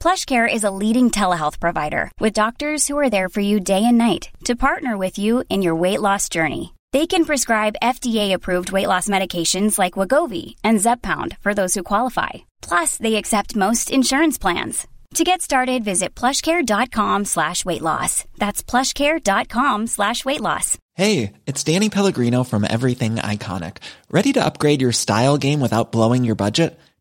PlushCare is a leading telehealth provider with doctors who are there for you day and night to partner with you in your weight loss journey. They can prescribe FDA-approved weight loss medications like Wagovi and Zepbound for those who qualify. Plus, they accept most insurance plans. To get started, visit plushcare.com slash weight loss. That's plushcare.com slash weight loss. Hey, it's Danny Pellegrino from Everything Iconic. Ready to upgrade your style game without blowing your budget?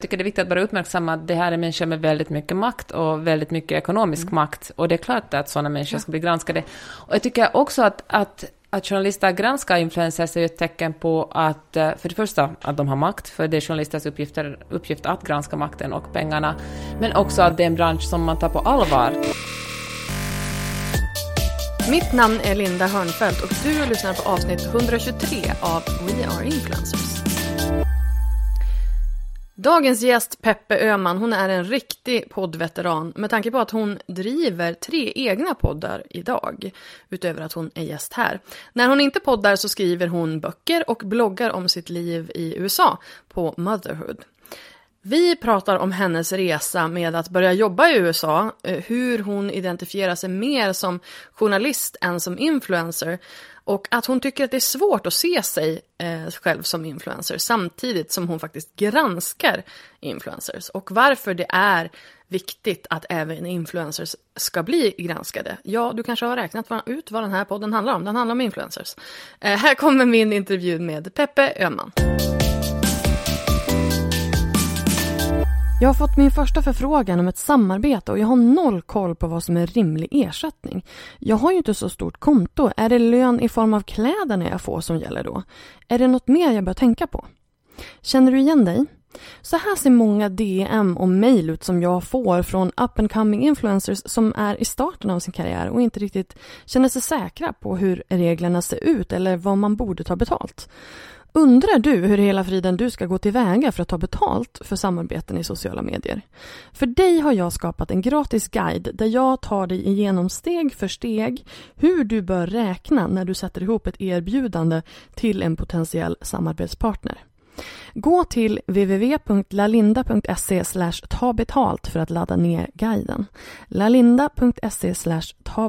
Jag tycker det är viktigt att bara uppmärksamma att det här är människor med väldigt mycket makt och väldigt mycket ekonomisk mm. makt. Och det är klart att sådana människor ska bli granskade. Och jag tycker också att, att att journalister granskar influencers är ett tecken på att, eh, för det första, att de har makt, för det är journalisters uppgifter, uppgift att granska makten och pengarna, men också att det är en bransch som man tar på allvar. Mitt namn är Linda Hörnfeldt och du lyssnar på avsnitt 123 av We Are Influencers. Dagens gäst Peppe Öman, hon är en riktig poddveteran med tanke på att hon driver tre egna poddar idag, utöver att hon är gäst här. När hon inte poddar så skriver hon böcker och bloggar om sitt liv i USA på Motherhood. Vi pratar om hennes resa med att börja jobba i USA, eh, hur hon identifierar sig mer som journalist än som influencer och att hon tycker att det är svårt att se sig eh, själv som influencer samtidigt som hon faktiskt granskar influencers. Och varför det är viktigt att även influencers ska bli granskade. Ja, du kanske har räknat ut vad den här podden handlar om. Den handlar om influencers. Eh, här kommer min intervju med Peppe Öhman. Jag har fått min första förfrågan om ett samarbete och jag har noll koll på vad som är rimlig ersättning. Jag har ju inte så stort konto. Är det lön i form av kläderna jag får som gäller då? Är det något mer jag bör tänka på? Känner du igen dig? Så här ser många DM och mejl ut som jag får från up and coming influencers som är i starten av sin karriär och inte riktigt känner sig säkra på hur reglerna ser ut eller vad man borde ta betalt. Undrar du hur hela friden du ska gå tillväga för att ta betalt för samarbeten i sociala medier? För dig har jag skapat en gratis guide där jag tar dig igenom steg för steg hur du bör räkna när du sätter ihop ett erbjudande till en potentiell samarbetspartner. Gå till www.lalinda.se ta betalt för att ladda ner guiden. lalinda.se ta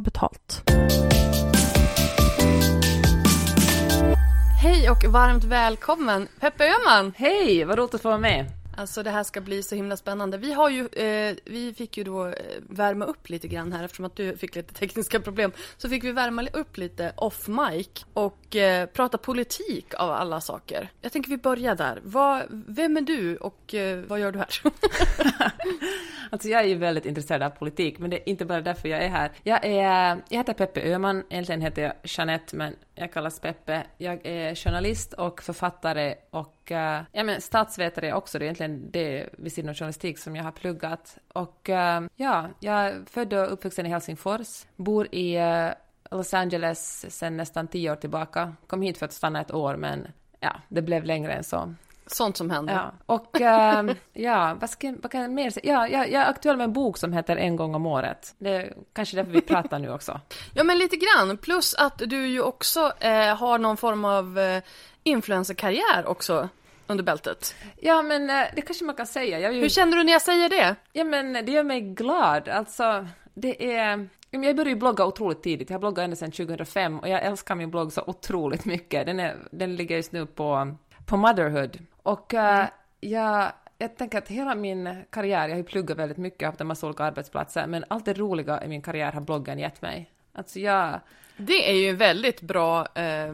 Hej och varmt välkommen Peppe Öhman! Hej, vad roligt att få vara med! Alltså det här ska bli så himla spännande. Vi har ju, eh, vi fick ju då eh, värma upp lite grann här eftersom att du fick lite tekniska problem. Så fick vi värma upp lite off mic och eh, prata politik av alla saker. Jag tänker vi börjar där. Vad, vem är du och eh, vad gör du här? alltså jag är ju väldigt intresserad av politik, men det är inte bara därför jag är här. Jag, är, jag heter Peppe Öhman, egentligen heter jag Jeanette, men jag kallas Peppe. Jag är journalist och författare och äh, ja, men statsvetare också. Det är egentligen det vid sidan av journalistik som jag har pluggat. Och äh, ja, jag är född och uppvuxen i Helsingfors, bor i äh, Los Angeles sedan nästan tio år tillbaka. Kom hit för att stanna ett år, men ja, det blev längre än så. Sånt som händer. Ja. Och äh, ja, vad, ska, vad kan jag mer säga? Ja, jag, jag är aktuell med en bok som heter En gång om året. Det är kanske därför vi pratar nu också. ja, men lite grann. Plus att du ju också eh, har någon form av eh, influencerkarriär också under bältet. Ja, men eh, det kanske man kan säga. Ju... Hur känner du när jag säger det? Ja, men det gör mig glad. Alltså, det är... Jag började ju blogga otroligt tidigt. Jag har bloggat ända sedan 2005 och jag älskar min blogg så otroligt mycket. Den, är, den ligger just nu på, på Motherhood. Och uh, jag, jag tänker att hela min karriär, jag har ju pluggat väldigt mycket, haft en massa olika arbetsplatser, men allt det roliga i min karriär har bloggen gett mig. Alltså jag... Det är ju en väldigt bra, eh,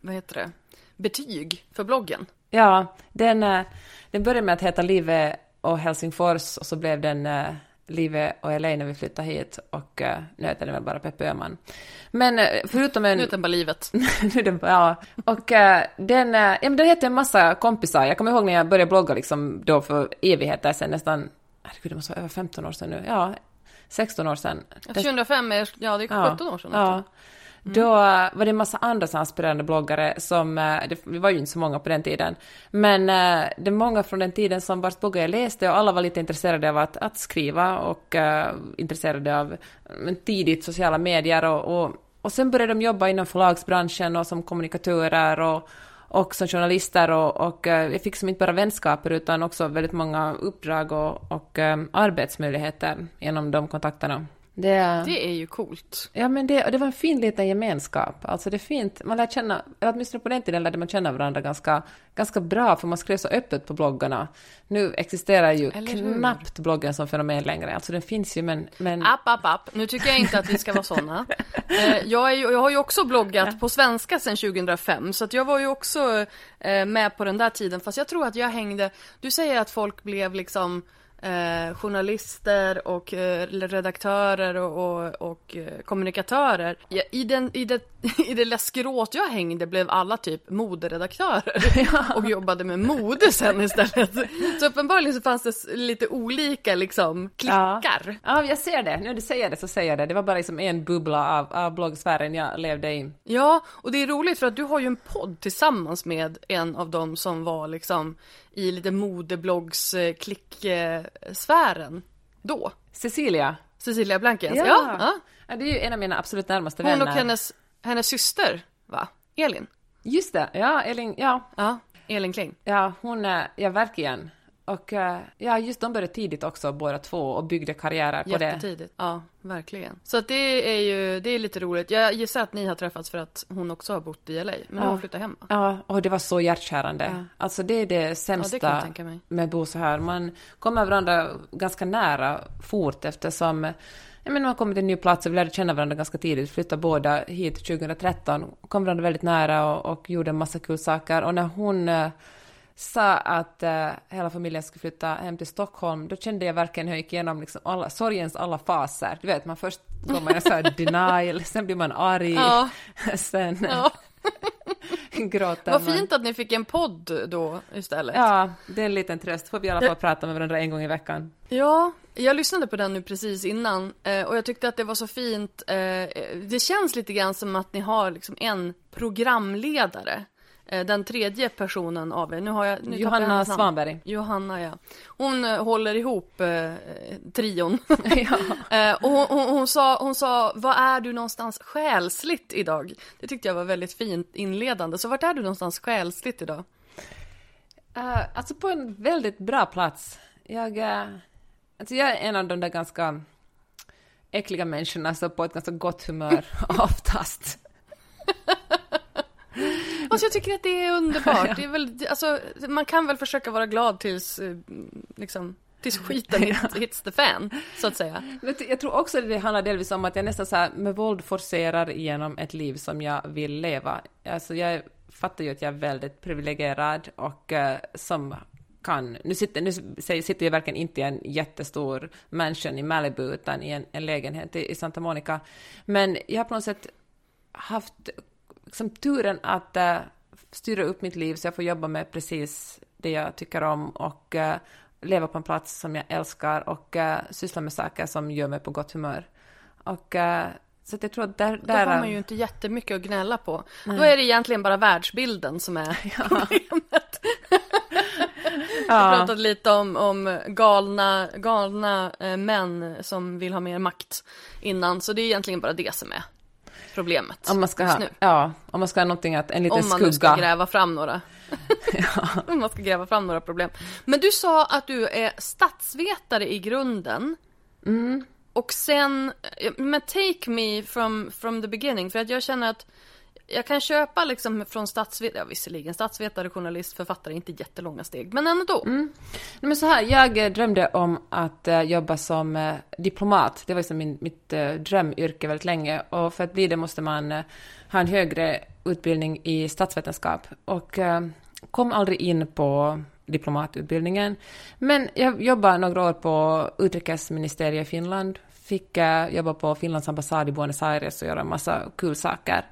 vad heter det, betyg för bloggen. Ja, den, eh, den började med att heta Livet och Helsingfors och så blev den eh, Livet och LA när vi flyttade hit och uh, nu heter den väl bara Peppe Öhman. Men uh, förutom en... Nu heter den bara Livet. nu den, ja. Och uh, den, uh, ja, men den hette en massa kompisar. Jag kommer ihåg när jag började blogga liksom då för evigheter sedan, nästan, herregud det måste vara över 15 år sedan nu. Ja, 16 år sedan. 2005 är, ja det är 17 år sedan. Ja. Mm. Då var det en massa andra aspirerande bloggare som, eh, det var ju inte så många på den tiden, men eh, det är många från den tiden som vars bloggar jag läste och alla var lite intresserade av att, att skriva och uh, intresserade av mm, tidigt sociala medier och, och, och sen började de jobba inom förlagsbranschen och som kommunikatörer och, och som journalister och, och jag fick som inte bara vänskaper utan också väldigt många uppdrag och, och um, arbetsmöjligheter genom de kontakterna. Det, det är ju coolt. Ja, men det, det var en fin liten gemenskap. Alltså det är fint, man lär känna, eller åtminstone på den tiden lärde man känna varandra ganska, ganska bra, för man skrev så öppet på bloggarna. Nu existerar ju knappt bloggen som fenomen längre, alltså den finns ju men... men... App, app, app. Nu tycker jag inte att vi ska vara sådana. Eh, jag, är, jag har ju också bloggat på svenska sedan 2005, så att jag var ju också eh, med på den där tiden, fast jag tror att jag hängde... Du säger att folk blev liksom eh, journalister och eh, redaktörer och, och, och eh, kommunikatörer. Ja, i, den, i, det, I det skrået jag hängde blev alla typ moderedaktörer och jobbade med mode sen istället. Så uppenbarligen så fanns det lite olika liksom klickar. Ja. ja, jag ser det. Nu du säger det så säger jag det. Det var bara liksom en bubbla av, av bloggsfären jag levde i. Ja, och det är roligt för att du har ju en podd tillsammans med en av dem som var liksom i lite modebloggs-klicksfären då. Cecilia. Cecilia Blankens, ja. ja. ja. det är ju en av mina absolut närmaste Hon vänner. Hon och hennes, hennes syster, va? Elin? Just det, ja, Elin, ja. Ja, Elin Kling. Ja, hon, är, ja verkligen. Och eh, ja, just de började tidigt också båda två och byggde karriärer på Jättetidigt. det. Jättetidigt, ja verkligen. Så att det är ju, det är lite roligt. Jag gissar att ni har träffats för att hon också har bott i LA, men ja. hon flyttat hem. Ja, och det var så hjärtkärande. Ja. Alltså det är det sämsta ja, det med att bo så här. Man kommer varandra ganska nära fort eftersom Ja, men man kommer till en ny plats och vi lärde känna varandra ganska tidigt. Flyttade båda hit 2013, kom varandra väldigt nära och, och gjorde en massa kul saker. Och när hon eh, sa att uh, hela familjen skulle flytta hem till Stockholm, då kände jag verkligen hur jag gick igenom liksom alla, sorgens alla faser. Du vet, man först går man i så här denial, sen blir man arg, ja. sen ja. gråter Vad fint att ni fick en podd då istället. Ja, det är en liten tröst. Får vi i alla fall det... prata med varandra en gång i veckan. Ja, jag lyssnade på den nu precis innan eh, och jag tyckte att det var så fint. Eh, det känns lite grann som att ni har liksom en programledare den tredje personen av er, nu har jag... Nu Johanna jag Svanberg. Johanna, ja. Hon eh, håller ihop eh, trion. ja. eh, och hon, hon, hon, sa, hon sa, var är du någonstans själsligt idag? Det tyckte jag var väldigt fint inledande. Så vart är du någonstans själsligt idag? Uh, alltså på en väldigt bra plats. Jag, uh, alltså jag är en av de där ganska äckliga människorna, så på ett ganska gott humör oftast. Alltså jag tycker att det är underbart. ja. det är väl, alltså, man kan väl försöka vara glad tills, eh, liksom, tills skiten hits the fan, så att säga. Jag tror också att det handlar delvis om att jag nästan så här, med våld forcerar igenom ett liv som jag vill leva. Alltså jag fattar ju att jag är väldigt privilegierad och uh, som kan, nu sitter, nu sitter jag verkligen inte i en jättestor mansion i Malibu utan i en, en lägenhet i, i Santa Monica. Men jag har på något sätt haft liksom turen att uh, styra upp mitt liv så jag får jobba med precis det jag tycker om och uh, leva på en plats som jag älskar och uh, syssla med saker som gör mig på gott humör. Och så att jag tror att där... där Då har man ju inte jättemycket att gnälla på. Nej. Då är det egentligen bara världsbilden som är ja. problemet. ja. Vi pratade lite om, om galna, galna män som vill ha mer makt innan, så det är egentligen bara det som är problemet. Om man ska ha, ja, om man ska ha någonting att, en liten skugga. Om man skugga. ska gräva fram några. ja. om man ska gräva fram några problem. Men du sa att du är statsvetare i grunden. Mm. Och sen, men take me from, from the beginning, för att jag känner att jag kan köpa liksom från statsvetare, ja, visserligen statsvetare, journalist, författare, inte jättelånga steg, men ändå. Mm. Men så här, jag eh, drömde om att eh, jobba som eh, diplomat. Det var liksom min, mitt drömyrke väldigt länge. Och för att bli det måste man ha en högre utbildning i statsvetenskap. Och kom aldrig in på diplomatutbildningen. Men jag jobbade några år på utrikesministeriet i Finland. Fick jobba på Finlands ambassad i Buenos Aires och göra en massa kul saker.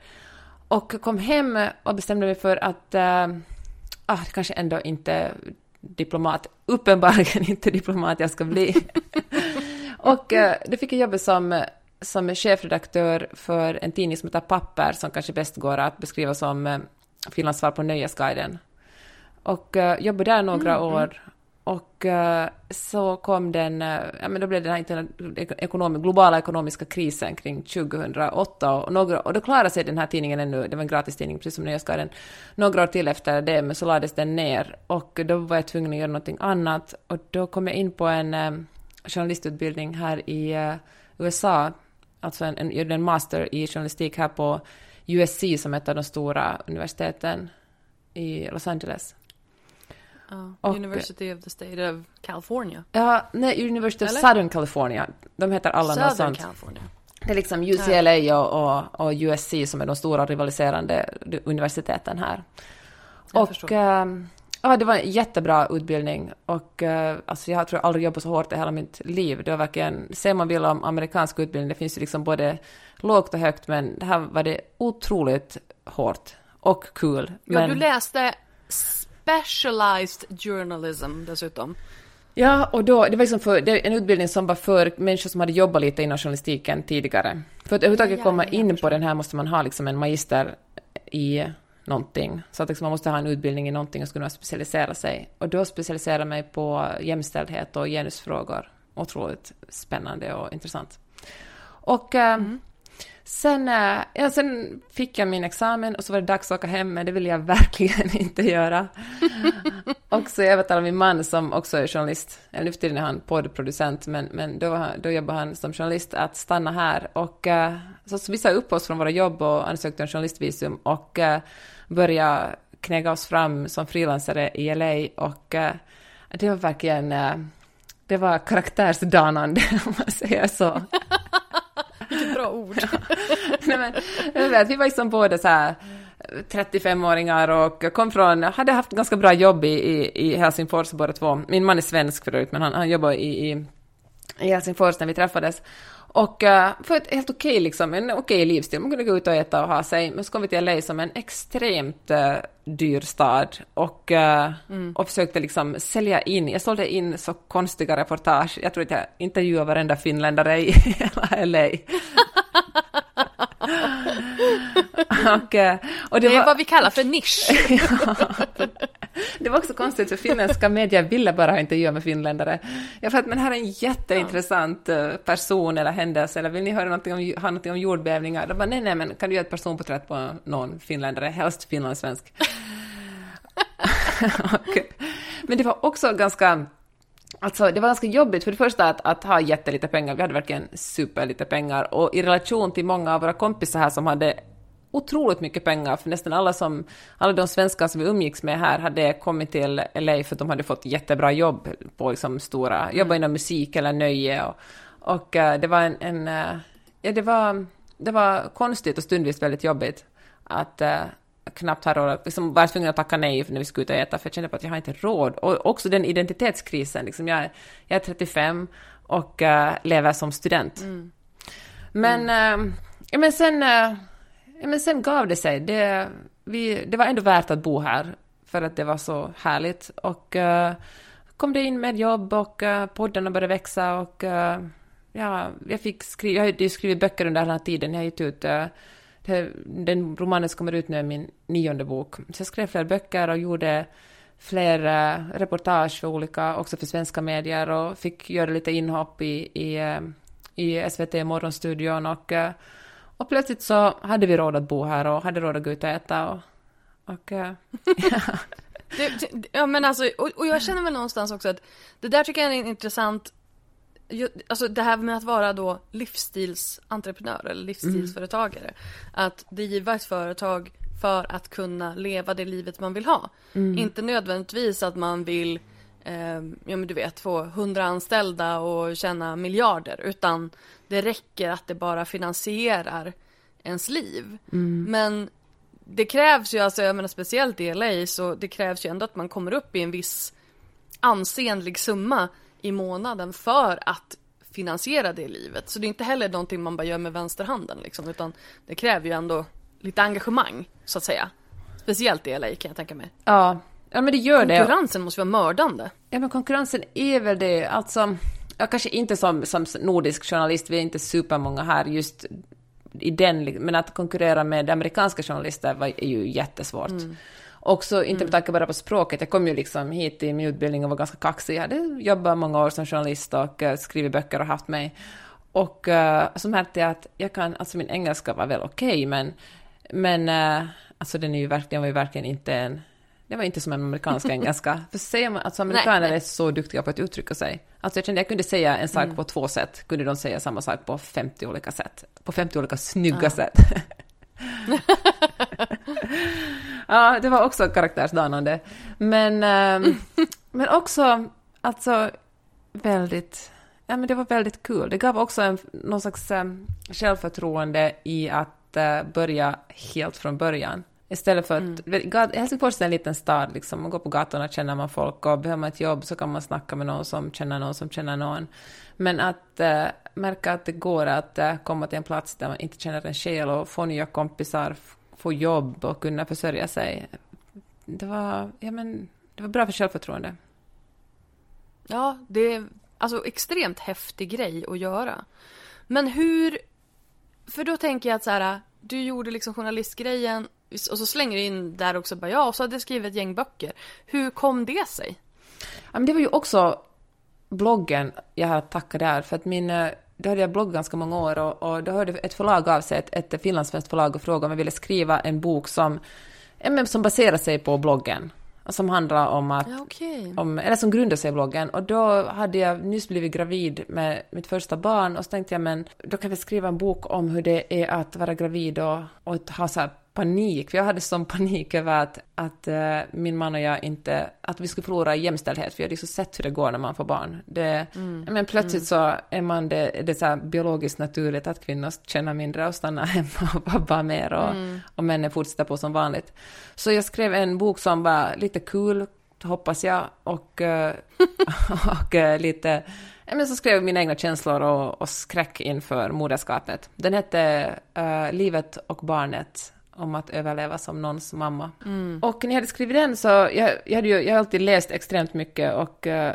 Och kom hem och bestämde mig för att äh, ah, kanske ändå inte diplomat, uppenbarligen inte diplomat jag ska bli. och äh, då fick jag jobba som, som chefredaktör för en tidning som heter Papper, som kanske bäst går att beskriva som äh, Finlands svar på Nöjesguiden. Och äh, jobbade där några mm, år och eh, så kom den, eh, ja men då blev det den här ekonom, globala ekonomiska krisen kring 2008 och, några, och då klarade sig den här tidningen ännu, det var en gratistidning, precis som Nöjesguiden, några år till efter det, men så lades den ner. Och då var jag tvungen att göra någonting annat. Och då kom jag in på en eh, journalistutbildning här i USA, alltså en, en, en master i journalistik här på USC som är ett av de stora universiteten i Los Angeles och, University of the State of California. Ja, nej, University of Eller? Southern California. De heter alla något sånt. California. Det är liksom UCLA och, och, och, USC som är de stora rivaliserande universiteten här. Jag och äh, ja, det var en jättebra utbildning och äh, alltså jag tror jag aldrig jobbat så hårt i hela mitt liv. Det var verkligen, ser man vill om amerikansk utbildning, det finns ju liksom både lågt och högt, men det här var det otroligt hårt och kul. Ja, men... du läste specialized journalism dessutom. Ja, och då, det var liksom för, det en utbildning som var för människor som hade jobbat lite inom journalistiken tidigare. För att överhuvudtaget komma in på den här måste man ha liksom en magister i någonting. Så att liksom man måste ha en utbildning i någonting och skulle specialisera sig. Och då specialiserade jag mig på jämställdhet och genusfrågor. Otroligt spännande och intressant. Och eh, mm. Sen, eh, ja, sen fick jag min examen och så var det dags att åka hem, men det ville jag verkligen inte göra. och så övertalade min man, som också är journalist, eller nu för tiden är han poddproducent, men, men då, då jobbar han som journalist, att stanna här. Och uh, så, så vi sa upp oss från våra jobb och ansökte om journalistvisum och uh, började knäga oss fram som frilansare i LA. Och uh, det var verkligen, det var karaktärsdanande, om man säger så. Vilket bra ord. Nej, men, vi var liksom båda så här 35-åringar och kom från, hade haft ganska bra jobb i, i, i Helsingfors båda två. Min man är svensk förut, men han, han jobbar i, i, i Helsingfors när vi träffades. Och uh, för ett helt okej, okay, liksom, en okej okay livsstil. Man kunde gå ut och äta och ha sig. Men så kom vi till LA som en extremt uh, dyr stad och, uh, mm. och försökte liksom sälja in. Jag sålde in så konstiga reportage. Jag tror att jag intervjuade varenda finländare i hela LA. Och, och det, det är var... vad vi kallar för nisch. ja, det var också konstigt, för finländska medier ville bara ha intervjuer med finländare. Jag att men här är en jätteintressant ja. Eh, person eller händelse, eller vill ni höra någonting om, ha någonting om jordbävningar? De bara, nej, nej, men kan du göra ett personporträtt på någon finländare, helst finlandssvensk? och, men det var också ganska Alltså, det var ganska jobbigt för det första att, att ha jättelite pengar. Vi hade verkligen superlite pengar och i relation till många av våra kompisar här som hade otroligt mycket pengar, för nästan alla, som, alla de svenskar som vi umgicks med här hade kommit till LA för att de hade fått jättebra jobb på liksom stora, mm. jobba inom musik eller nöje och, och uh, det var en, en uh, ja det var, det var konstigt och stundvis väldigt jobbigt att uh, knappt ha råd, liksom var tvungen att tacka nej när vi skulle ut och äta, för jag kände på att jag har inte råd. Och också den identitetskrisen, liksom jag, jag är 35 och uh, lever som student. Mm. Men, mm. Uh, men sen uh, men sen gav det sig. Det, vi, det var ändå värt att bo här för att det var så härligt. Och kom det in med jobb och uh, poddarna började växa och ja, jag fick skriva, jag har ju skrivit böcker under den här tiden. Jag har gett ut den romanen som kommer ut nu är min nionde bok. Så jag skrev fler böcker och gjorde fler reportage för olika, också för svenska medier och fick göra lite inhopp i, i, eh, i SVT Morgonstudion och eh, och plötsligt så hade vi råd att bo här och hade råd att gå ut och äta och... och ja. Eh, du, du, ja men alltså, och, och, jag känner väl någonstans också att det där tycker jag är en intressant alltså det här med att vara då livsstilsentreprenör eller livsstilsföretagare. Att driva ett företag för att kunna leva det livet man vill ha. Inte nödvändigtvis att man vill, eh, ja men du vet, få hundra anställda och tjäna miljarder. Utan det räcker att det bara finansierar ens liv. Men det krävs ju, alltså jag menar speciellt i LA, så det krävs ju ändå att man kommer upp i en viss ansenlig summa i månaden för att finansiera det livet. Så det är inte heller någonting man bara gör med vänsterhanden liksom, utan det kräver ju ändå lite engagemang, så att säga. Speciellt i LA kan jag tänka mig. Ja, ja men det gör det. Konkurrensen måste vara mördande. Ja, men konkurrensen är väl det. Alltså, jag kanske inte som, som nordisk journalist, vi är inte supermånga här just i den, men att konkurrera med amerikanska journalister var, är ju jättesvårt. Också inte med tanke bara på språket, jag kom ju liksom hit i min utbildning och var ganska kaxig. Jag hade jobbat många år som journalist och uh, skrivit böcker och haft mig. Och uh, så märkte jag att jag kan, alltså min engelska var väl okej, men, men uh, alltså den är ju verkligen, var ju verkligen inte en, det var inte som en amerikansk engelska. För säger man, alltså amerikaner Nej, nej. är så duktiga på att uttrycka sig. Alltså jag kände jag kunde säga en sak på två sätt, kunde de säga samma sak på 50 olika sätt. På 50 olika snygga sätt. ja, det var också karaktärsdanande. Men, ehm, men också, alltså, väldigt... Ja, men det var väldigt kul. Det gav också en, någon slags um, självförtroende i att eh, börja helt från början. Istället för att... gat- Helsingfors är en liten stad, liksom. Man går på gatorna känner man folk och behöver man ett jobb så kan man snacka med någon som känner någon som känner någon. Men att eh, märka att det går att eh, komma till en plats där man inte känner en själ och få nya kompisar, få jobb och kunna försörja sig. Det var, ja, men, det var bra för självförtroende. Ja, det är alltså extremt häftig grej att göra. Men hur... För då tänker jag att så här, du gjorde liksom journalistgrejen och så slänger du in där också bara ja, och så hade jag skrivit ett gäng böcker. Hur kom det sig? Ja, men det var ju också bloggen jag har tacka där, för att min... Då hade jag bloggat ganska många år och, och då hörde ett förlag av sig, ett, ett finlandssvenskt förlag, och frågade om jag ville skriva en bok som, som baserar sig på bloggen. Som handlar om att Ja, okej. om, eller som grundar sig i bloggen. Och då hade jag nyss blivit gravid med mitt första barn och så tänkte jag men då kan vi skriva en bok om hur det är att vara gravid och, och ha så här panik. För jag hade sån panik över att, att eh, min man och jag inte, att vi skulle förlora jämställdhet. För jag hade så sett hur det går när man får barn. Det, men plötsligt så är man det, det är så här biologiskt naturligt att kvinnor känner mindre och stannar hemma och vabbar mer och, och männen fortsätter på som vanligt. Så jag skrev en bok som var lite kul, hoppas jag, och, eh, och eh, lite... Men så skrev jag mina egna känslor och, och skräck inför moderskapet. Den hette eh, Livet och barnet om att överleva som någons mamma. Och när jag hade skrivit den så, jag, jag, hade ju, jag har alltid läst extremt mycket och eh,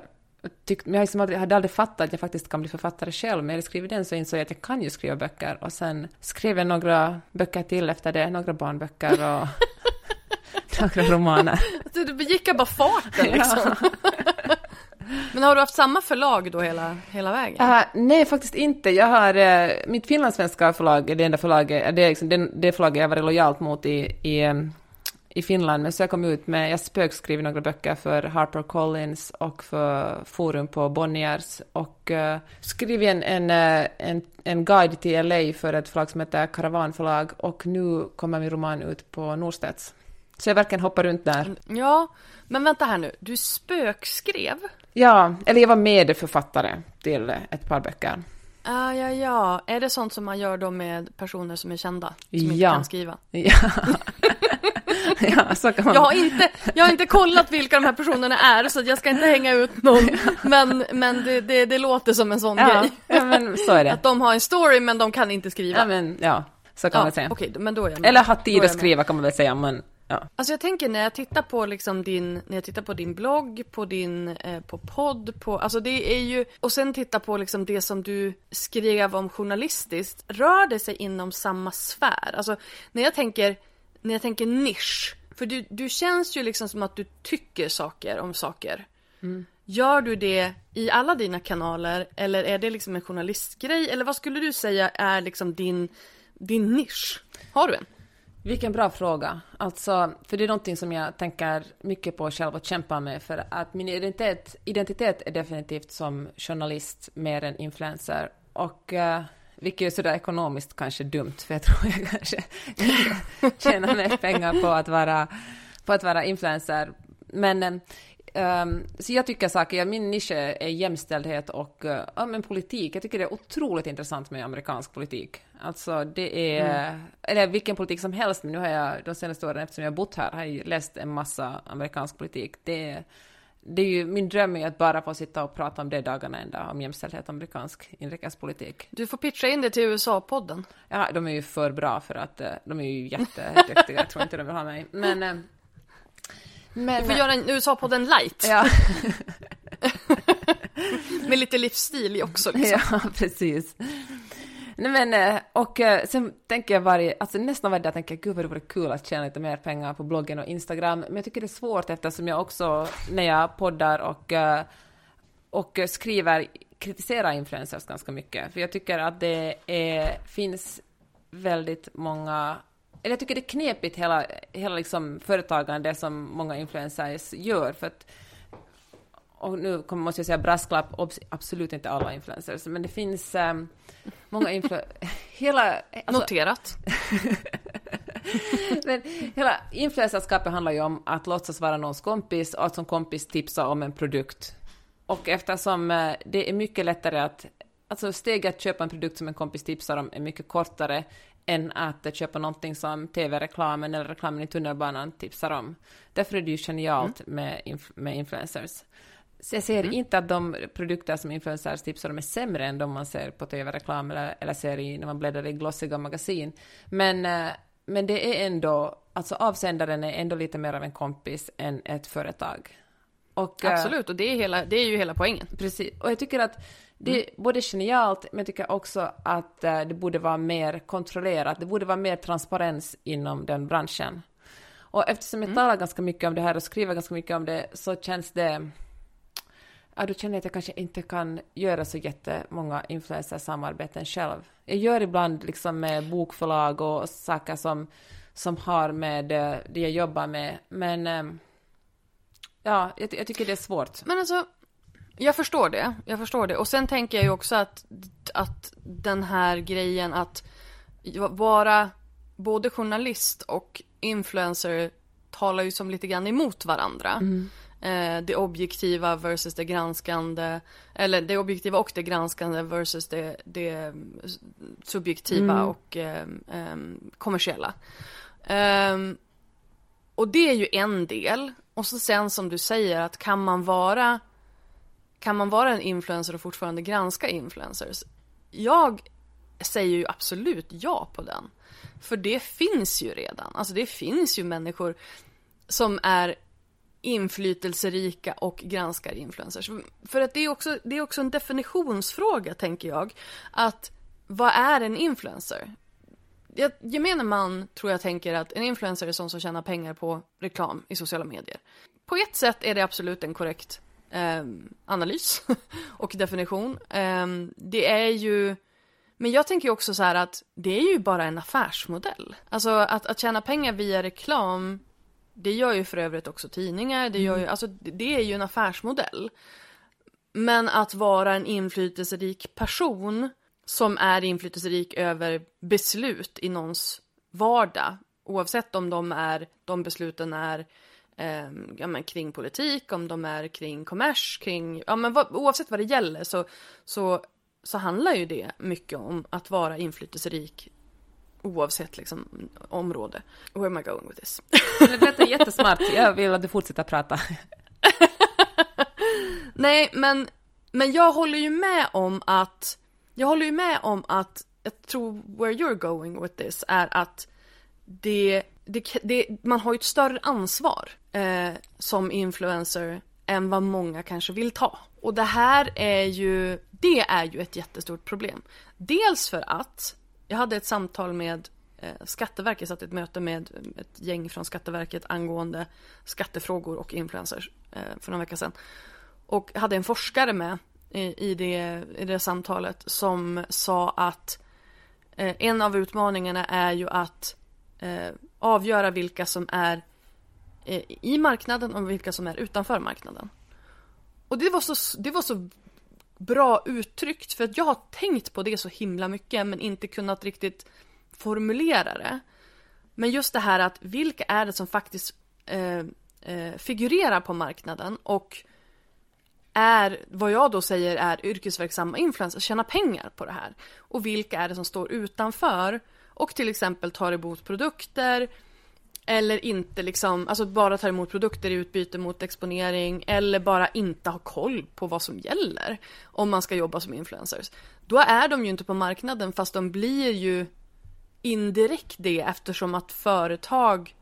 tyckt, men jag, liksom aldrig, hade aldrig fattat att jag faktiskt kan bli författare själv, men när jag skrivit den så insåg jag att jag kan ju skriva böcker. Och sen skrev jag några böcker till efter det, några barnböcker och några romaner. Alltså, Du begick bara farten liksom. Men har du haft samma förlag då hela, hela vägen? Uh, nej, faktiskt inte. Jag har, eh, mitt finlandssvenska förlag är det enda förlaget, det är liksom det, det förlaget jag varit lojalt mot i, i, eh, i Finland. Men så jag kom ut med, jag spökskriver några böcker för Harper Collins och för Forum på Bonniers och uh, skrev en, en, eh, en, en guide till LA för ett förlag som heter Karavanförlag och nu kommer min roman ut på Norstedts. Så jag verkligen hoppar runt där. Ja, men vänta här nu. Du spökskrev? Ja, eller jag var medförfattare till ett par böcker. Ja, ja, ja. Är det sånt som man gör då med personer som är kända? Som inte Ja. kan skriva? Ja, ja så kan man... Jag har, inte, jag har inte kollat vilka de här personerna är, så jag ska inte hänga ut någon. Men, men det, det, det låter som en sån ja, grej. ja, men så är det. Att de har en story, men de kan inte skriva. Ja, men ja, så kan Ja, man säga. Okej, men då är jag med. Eller ha Då är tid att skriva kan man väl säga, men ja. Alltså jag tänker när jag tittar på liksom din, när jag tittar på din blogg, på din, eh, på podd, på, alltså det är ju, och sen titta på liksom det som du skrev om journalistiskt, rör det sig inom samma sfär? Alltså när jag tänker, när jag tänker nisch, för du, du känns ju liksom som att du tycker saker om saker. Gör du det i alla dina kanaler eller är det liksom en journalistgrej? Eller vad skulle du säga är liksom din, din nisch? Har du en? Vilken bra fråga. Alltså, för det är någonting som jag tänker mycket på själv och kämpar med för att min identitet, identitet är definitivt som journalist mer än influencer och uh, vilket är sådär ekonomiskt kanske dumt för jag tror jag kanske tjänar mer pengar på att vara, på att vara influencer. Men eh, Um, så jag tycker saker, min nisch är jämställdhet och uh, ja, men politik. Jag tycker det är otroligt intressant med amerikansk politik. Alltså det är, mm. eller vilken politik som helst, men nu har jag de senaste åren, eftersom jag har bott här, har jag läst en massa amerikansk politik. Det, det är ju, min dröm är att bara få sitta och prata om det dagarna ända, om jämställdhet och amerikansk inrikespolitik. Du får pitcha in det till USA-podden. Ja, de är ju för bra för att, uh, de är ju jätteduktiga, jag tror inte de vill ha mig. Men uh, men, du får göra en USA-podden light. Ja. Med lite livsstil också. Liksom. Ja, precis. Nej, men, eh, och eh, sen tänker jag varje, alltså nästan varje dag tänker jag gud vad det vore kul att tjäna lite mer pengar på bloggen och Instagram, men jag tycker det är svårt eftersom jag också när jag poddar och, eh, och skriver kritiserar influencers ganska mycket, för jag tycker att det är, finns väldigt många eller jag tycker det är knepigt hela, hela liksom företagande som många influencers gör. För att, och nu måste jag säga brasklapp, absolut inte alla influencers, men det finns um, många influencers... hela... Alltså, Noterat. men hela influencerskapet handlar ju om att låtsas vara någons kompis och att som kompis tipsa om en produkt. Och eftersom uh, det är mycket lättare att Alltså steget att köpa en produkt som en kompis tipsar om är mycket kortare än att köpa någonting som tv-reklamen eller reklamen i tunnelbanan tipsar om. Därför är det ju genialt mm. med, inf med influencers. Så jag ser mm. inte att de produkter som influencers tipsar om är sämre än de man ser på tv-reklam eller, eller ser i, när man bläddrar i glossiga magasin. Men, eh, men det är ändå, alltså avsändaren är ändå lite mer av en kompis än ett företag. Och, eh, Absolut, och det är, hela, det är ju hela poängen. Precis, och jag tycker att det är mm. både genialt, men jag tycker också att uh, det borde vara mer kontrollerat. Det borde vara mer transparens inom den branschen. Och eftersom jag mm. talar ganska mycket om det här och skriver ganska mycket om det, så känns det... Ja, då känner jag att jag kanske inte kan göra så jättemånga influencer-samarbeten själv. Jag gör ibland liksom med bokförlag och saker som, som har med uh, det jag jobbar med, men... Um, ja, jag, jag tycker det är svårt. Men alltså, jag förstår det, jag förstår det. Och sen tänker jag ju också att, att den här grejen att vara både journalist och influencer talar ju som lite grann emot varandra. Mm. Eh, det objektiva versus det granskande, eller det objektiva och det granskande versus det, det subjektiva mm. och eh, eh, kommersiella. Ehm, och det är ju en del. Och så sen som du säger att kan man vara kan man vara en influencer och fortfarande granska influencers? Jag säger ju absolut ja på den. För det finns ju redan. Alltså det finns ju människor som är inflytelserika och granskar influencers. För att det är också, det är också en definitionsfråga tänker jag. Att vad är en influencer? gemene man tror jag tänker att en influencer är sån som tjänar pengar på reklam i sociala medier. På ett sätt är det absolut en korrekt eh, analys och definition. Eh, det är ju, men jag tänker också så här att det är ju bara en affärsmodell. Alltså att, att tjäna pengar via reklam, det gör ju för övrigt också tidningar, det gör ju, mm. alltså det är ju en affärsmodell. Men att vara en inflytelserik person som är inflytelserik över beslut i någons vardag, oavsett om de är, de besluten är eh, ja, men kring politik, om de är kring kommers, kring, ja men vad, oavsett vad det gäller så, så, så handlar ju det mycket om att vara inflytelserik oavsett liksom område. Where am I going with this? Detta är jättesmart, jag vill att du fortsätter prata. Nej, men, men jag håller ju med om att, jag håller ju med om att, jag tror where you're going with this är att det, det, det man har ju ett större ansvar eh, som influencer än vad många kanske vill ta. Och det här är ju, det är ju ett jättestort problem. Dels för att jag hade ett samtal med eh, Skatteverket, jag satt i ett möte med ett gäng från Skatteverket angående skattefrågor och influencers eh, för några vecka sedan. Och hade en forskare med i, i, det, i det samtalet som sa att eh, en av utmaningarna är ju att eh, avgöra vilka som är Eh, i marknaden och vilka som är utanför marknaden. Och det var så, det var så bra uttryckt för att jag har tänkt på det så himla mycket men inte kunnat riktigt formulera det. Men just det här att vilka är det som faktiskt eh, eh, figurerar på marknaden och är vad jag då säger är yrkesverksamma influencers, tjänar pengar på det här. Och vilka är det som står utanför och till exempel tar emot produkter eller inte liksom, alltså bara tar emot produkter i utbyte mot exponering eller bara inte har koll på vad som gäller om man ska jobba som influencers. Då är de ju inte på marknaden fast de blir ju indirekt det eftersom att företag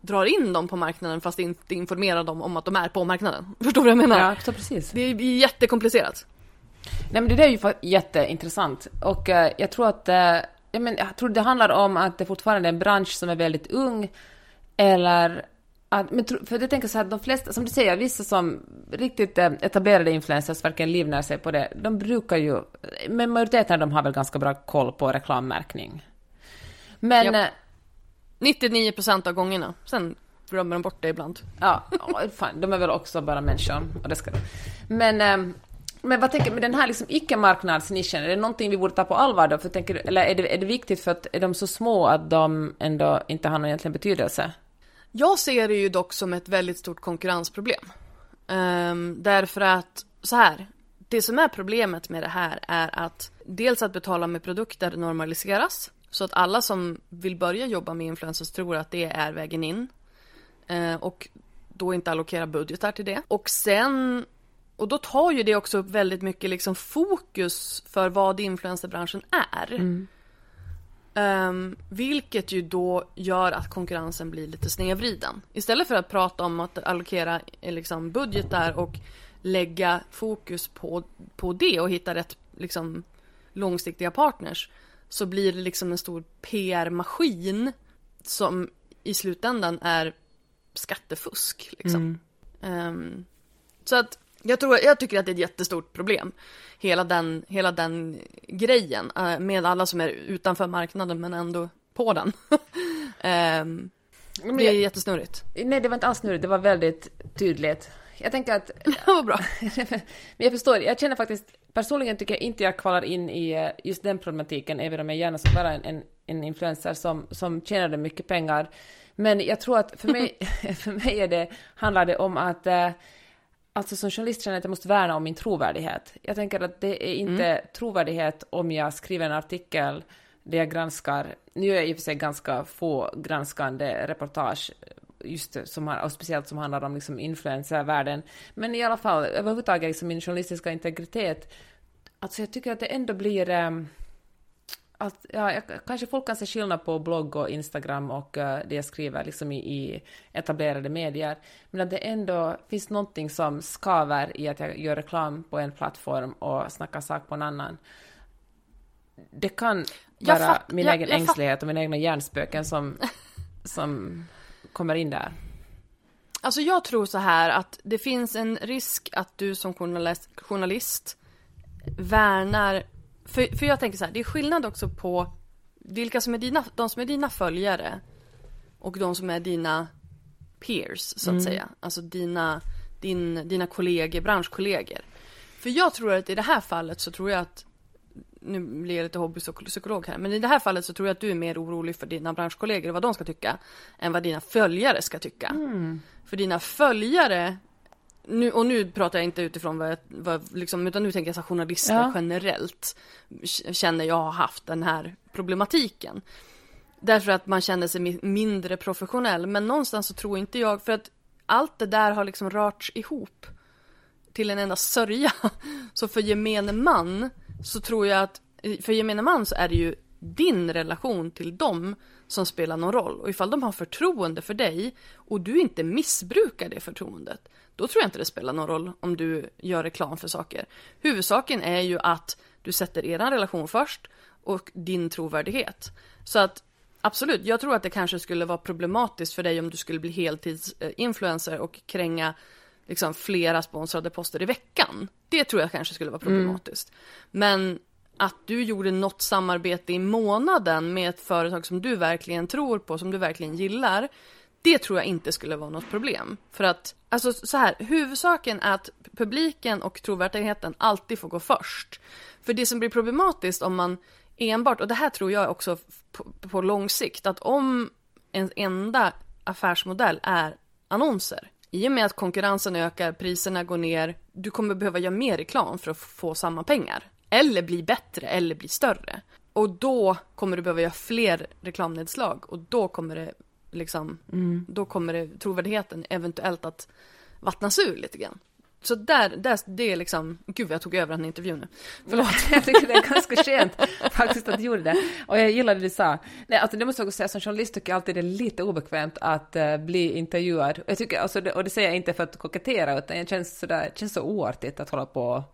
drar in dem på marknaden fast inte informerar dem om att de är på marknaden. Förstår du vad jag menar? Ja, precis. Det är jättekomplicerat. Nej men det där är ju jätteintressant och uh, jag tror att uh, jag, men, jag tror det handlar om att det fortfarande är en bransch som är väldigt ung eller att, men, för jag tänker så här, de flesta, som du säger, vissa som riktigt eh, etablerade influencers verkligen livnär sig på det, de brukar ju, men majoriteten av dem har väl ganska bra koll på reklammärkning. Men... Ja. 99 procent av gångerna. Sen glömmer de bort det ibland. Ja, fan, de är väl också bara människor. Och det ska Men, ehm, men vad tänker med den här liksom icke-marknadsnischen, är det någonting vi borde ta på allvar då? För tänker, eller är det, är det viktigt för att är de så små att de ändå inte har någon egentlig betydelse? Jag ser det ju dock som ett väldigt stort konkurrensproblem. Um, därför att, så här, det som är problemet med det här är att dels att betala med produkter normaliseras. Så att alla som vill börja jobba med influencers tror att det är vägen in. Uh, och då inte allokera budgetar till det. Och sen, och då tar ju det också upp väldigt mycket liksom fokus för vad influencerbranschen är. Mm. Um, vilket ju då gör att konkurrensen blir lite snedvriden. Istället för att prata om att allokera eh, liksom, budgetar och lägga fokus på, på det och hitta rätt liksom, långsiktiga partners så blir det liksom en stor PR-maskin som i slutändan är skattefusk. Liksom. Mm. Um, så att jag, tror, jag tycker att det är ett jättestort problem. Hela den, hela den grejen uh, med alla som är utanför marknaden men ändå på den. um, det är jättesnurrigt. Nej, det var inte alls snurrigt. Det var väldigt tydligt. Jag tänker att... Det var bra. men jag förstår, jag känner faktiskt personligen tycker jag inte jag kvalar in i eh, just den problematiken, även om jag gärna skulle vara en, en, en influencer som, som tjänade mycket pengar. Men jag tror att för mig, för mig är det, handlar det om att eh, Alltså som journalist känner jag att jag måste värna om min trovärdighet. Jag tänker att det är inte mm. trovärdighet om jag skriver en artikel där jag granskar, nu är jag i och för sig ganska få granskande reportage just som, och speciellt som handlar om liksom influencervärlden. Men i alla fall, överhuvudtaget liksom min journalistiska integritet. Alltså jag tycker att det ändå blir... Um, att, ja, kanske folk kan se skillnad på blogg och Instagram och uh, det jag skriver liksom i, i, etablerade medier. Men att det ändå finns någonting som skaver i att jag gör reklam på en plattform och snackar sak på en annan. Det kan vara fatt, min jag, egen jag ängslighet och mina egna hjärnspöken som, som kommer in där? Alltså jag tror så här att det finns en risk att du som journalist, journalist värnar, för, för jag tänker så här, det är skillnad också på vilka som är dina, de som är dina följare och de som är dina peers så att mm. säga. Alltså dina, din, dina kollegor, branschkollegor. För jag tror att i det här fallet så tror jag att nu blir jag lite hobbypsykolog här, men i det här fallet så tror jag att du är mer orolig för dina branschkollegor och vad de ska tycka, än vad dina följare ska tycka. Mm. För dina följare, nu, och nu pratar jag inte utifrån vad, jag, vad liksom, utan nu tänker jag så journalister ja. generellt, känner jag har haft den här problematiken. Därför att man känner sig mindre professionell, men någonstans så tror inte jag, för att allt det där har liksom rörts ihop till en enda sörja. Så för gemene man så tror jag att för gemene man så är det ju din relation till dem som spelar någon roll. Och ifall de har förtroende för dig och du inte missbrukar det förtroendet, då tror jag inte det spelar någon roll om du gör reklam för saker. Huvudsaken är ju att du sätter er relation först och din trovärdighet. Så att absolut, jag tror att det kanske skulle vara problematiskt för dig om du skulle bli heltidsinfluencer och kränga liksom flera sponsrade poster i veckan. Det tror jag kanske skulle vara mm. problematiskt. Mm. Men att du gjorde något samarbete i månaden med ett företag som du verkligen tror på, som du verkligen gillar. Det tror jag inte skulle vara något problem. För att, alltså så här, huvudsaken är att publiken och trovärdigheten alltid får gå först. För det som blir problematiskt om man enbart, och det här tror jag också på, på lång sikt, att om en enda affärsmodell är annonser, i och med att konkurrensen ökar, priserna går ner, du kommer behöva göra mer reklam för att få samma pengar. Eller bli bättre, eller bli större. Och då kommer du behöva göra fler reklamnedslag och då kommer det liksom, mm. då kommer det, trovärdigheten eventuellt att vattnas ur lite grann. Så där, där, det är liksom, gud jag tog över den intervjun nu. Förlåt. jag tycker det är ganska skönt faktiskt att du gjorde det. Och jag gillade det du sa. Nej, alltså det måste jag också säga, som journalist tycker jag alltid det är lite obekvämt att uh, bli intervjuad. Jag tycker, alltså det, och det säger jag inte för att kokettera, utan det känns, sådär, det känns så oartigt att hålla på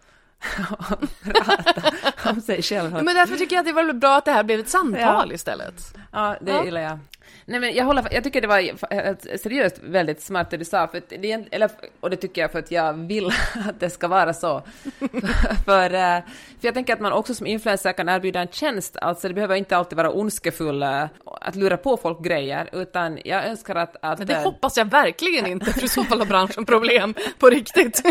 prata om sig själv. Men därför tycker jag att det var bra att det här blev ett samtal ja. istället. Ja, det ja. gillar jag. Nej, men jag, håller, jag tycker det var seriöst väldigt smart det du sa, för det, eller, och det tycker jag för att jag vill att det ska vara så. för, eh, för jag tänker att man också som influencer kan erbjuda en tjänst, alltså det behöver inte alltid vara ondskefull att lura på folk grejer, utan jag önskar att... att men det eh, hoppas jag verkligen inte, för i så fall har branschen problem på riktigt.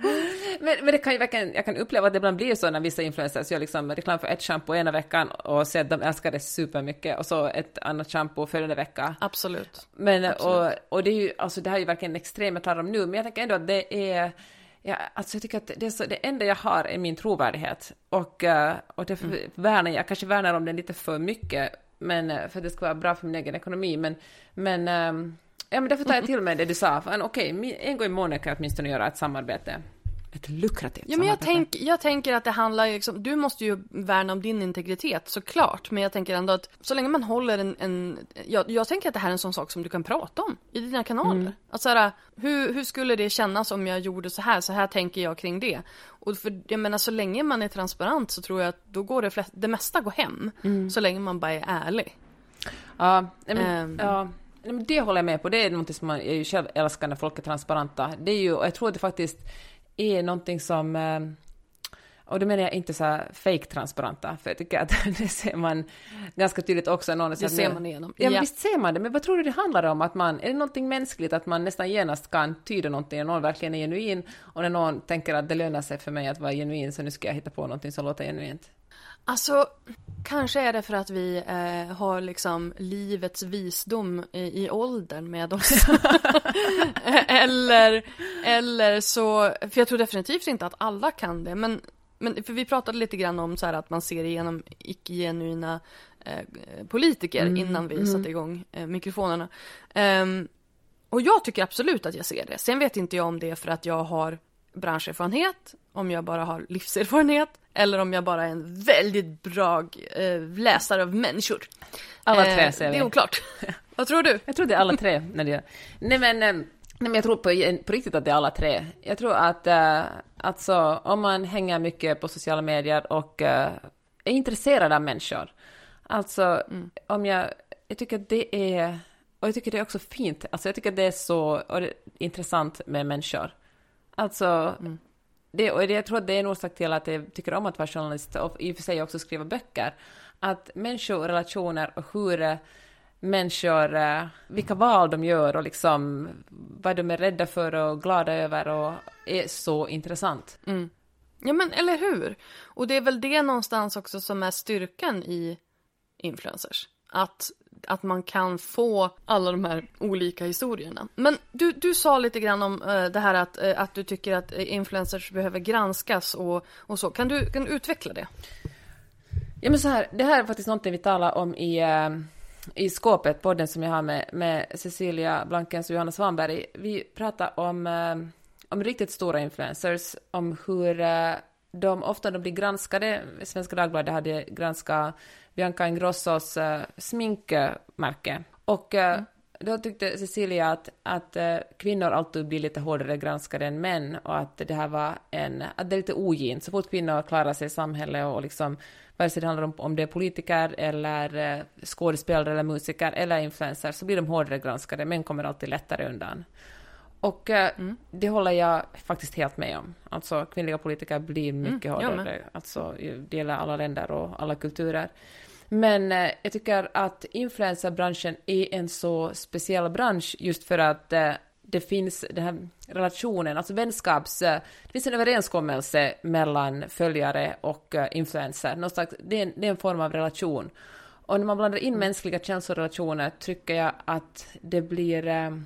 men, men det kan ju verkligen, jag kan uppleva att det ibland blir så när vissa influencers gör liksom reklam för ett shampoo ena veckan och säger att de älskar det supermycket och så ett annat shampoo följande vecka. Absolut. Men, Absolut. Och, och det är ju, alltså det här är ju verkligen extremt jag talar om nu, men jag tänker ändå att det är Ja, alltså jag tycker att det, är så, det enda jag har är min trovärdighet och, eh, och därför mm. värnar jag, kanske värnar om den lite för mycket, men för att det ska vara bra för min egen ekonomi, men, men ehm, Ja, men därför tar jag till mig det du sa. Okej, okay, en gång i månaden kan jag åtminstone göra ett samarbete ett lukrativt Ja, men jag, tänk, jag tänker att det handlar liksom, du måste ju värna om din integritet såklart, men jag tänker ändå att så länge man håller en, en jag, jag tänker att det här är en sån sak som du kan prata om i dina kanaler. Mm. Att så här, hur, hur skulle det kännas om jag gjorde så här, så här tänker jag kring det. Och för jag menar så länge man är transparent så tror jag att då går det, flest, det mesta går hem, mm. så länge man bara är ärlig. Ja, men, um, ja. Det håller jag med på, det är något som man, jag ju själv älskar när folk är transparenta. Det är ju, och jag tror att det faktiskt är någonting som eh, och då menar jag inte så här fake-transparenta, för jag tycker att det ser man ganska tydligt också. Någon det ser man igenom. Ja, ja, visst ser man det, men vad tror du det handlar om? Att man, är det någonting mänskligt, att man nästan genast kan tyda någonting, när någon verkligen är genuin, och när någon tänker att det lönar sig för mig att vara genuin, så nu ska jag hitta på någonting som låter genuint? Alltså, kanske är det för att vi eh, har liksom livets visdom i, i åldern med oss. eller, eller så, för jag tror definitivt inte att alla kan det, men, men för vi pratade lite grann om så här att man ser igenom icke-genuina eh, politiker mm, innan vi mm. satte igång eh, mikrofonerna. Um, och jag tycker absolut att jag ser det. Sen vet inte jag om det är för att jag har branscherfarenhet, om jag bara har livserfarenhet eller om jag bara är en väldigt bra eh, läsare av människor. Alla tre eh, säger vi. Det är oklart. Vad tror du? Jag tror det är alla tre. När det... Nej men, eh, nej men jag tror på, på riktigt att det är alla tre. Jag tror att eh, alltså, om man hänger mycket på sociala medier och eh, är intresserad av människor. Alltså mm. om jag, jag tycker att det är, och jag tycker det är också fint, alltså jag tycker det är så det intressant med människor. Alltså, mm. det, och det, jag tror att det är en orsak till att jag tycker om att vara journalist och i och för sig också skriva böcker. Att människor, relationer och hur eh, människor, eh, vilka val de gör och liksom vad de är rädda för och glada över och är så intressant. Mm. Ja men eller hur? Och det är väl det någonstans också som är styrkan i influencers. Att att man kan få alla de här olika historierna. Men du, du sa lite grann om uh, det här att, uh, att du tycker att influencers behöver granskas och, och så. Kan du, kan du utveckla det? Ja men så här, det här är faktiskt någonting vi talar om i, i skåpet, podden som jag har med, med Cecilia Blankens och Johanna Svanberg. Vi pratar om, eh, om riktigt stora influencers, om hur eh, de ofta de blir granskade. Svenska Dagbladet hade granskat Bianca Ingrossos eh, sminkmärke. Och mm då tyckte Cecilia att, att uh, kvinnor alltid blir lite hårdare granskade än män och att det här var en, att det är lite ogint. Så fort kvinnor klarar sig i samhället och liksom, vare sig det handlar om, om det är politiker eller uh, skådespelare eller musiker eller influencers så blir de hårdare granskade. Män kommer alltid lättare undan. Och eh, mm. det håller jag faktiskt helt med om. Alltså kvinnliga politiker blir mm, mycket mm, hårdare. Alltså, det gäller alla länder och alla kulturer. Men eh, jag tycker att influencerbranschen är en så speciell bransch just för att eh, det finns den här relationen, alltså vänskaps... Eh, det finns en överenskommelse mellan följare och uh, influencer. Någon slags, det, är en, det är en form av relation. Och när man blandar in mm. mänskliga känslorelationer tycker jag att det blir... Uh,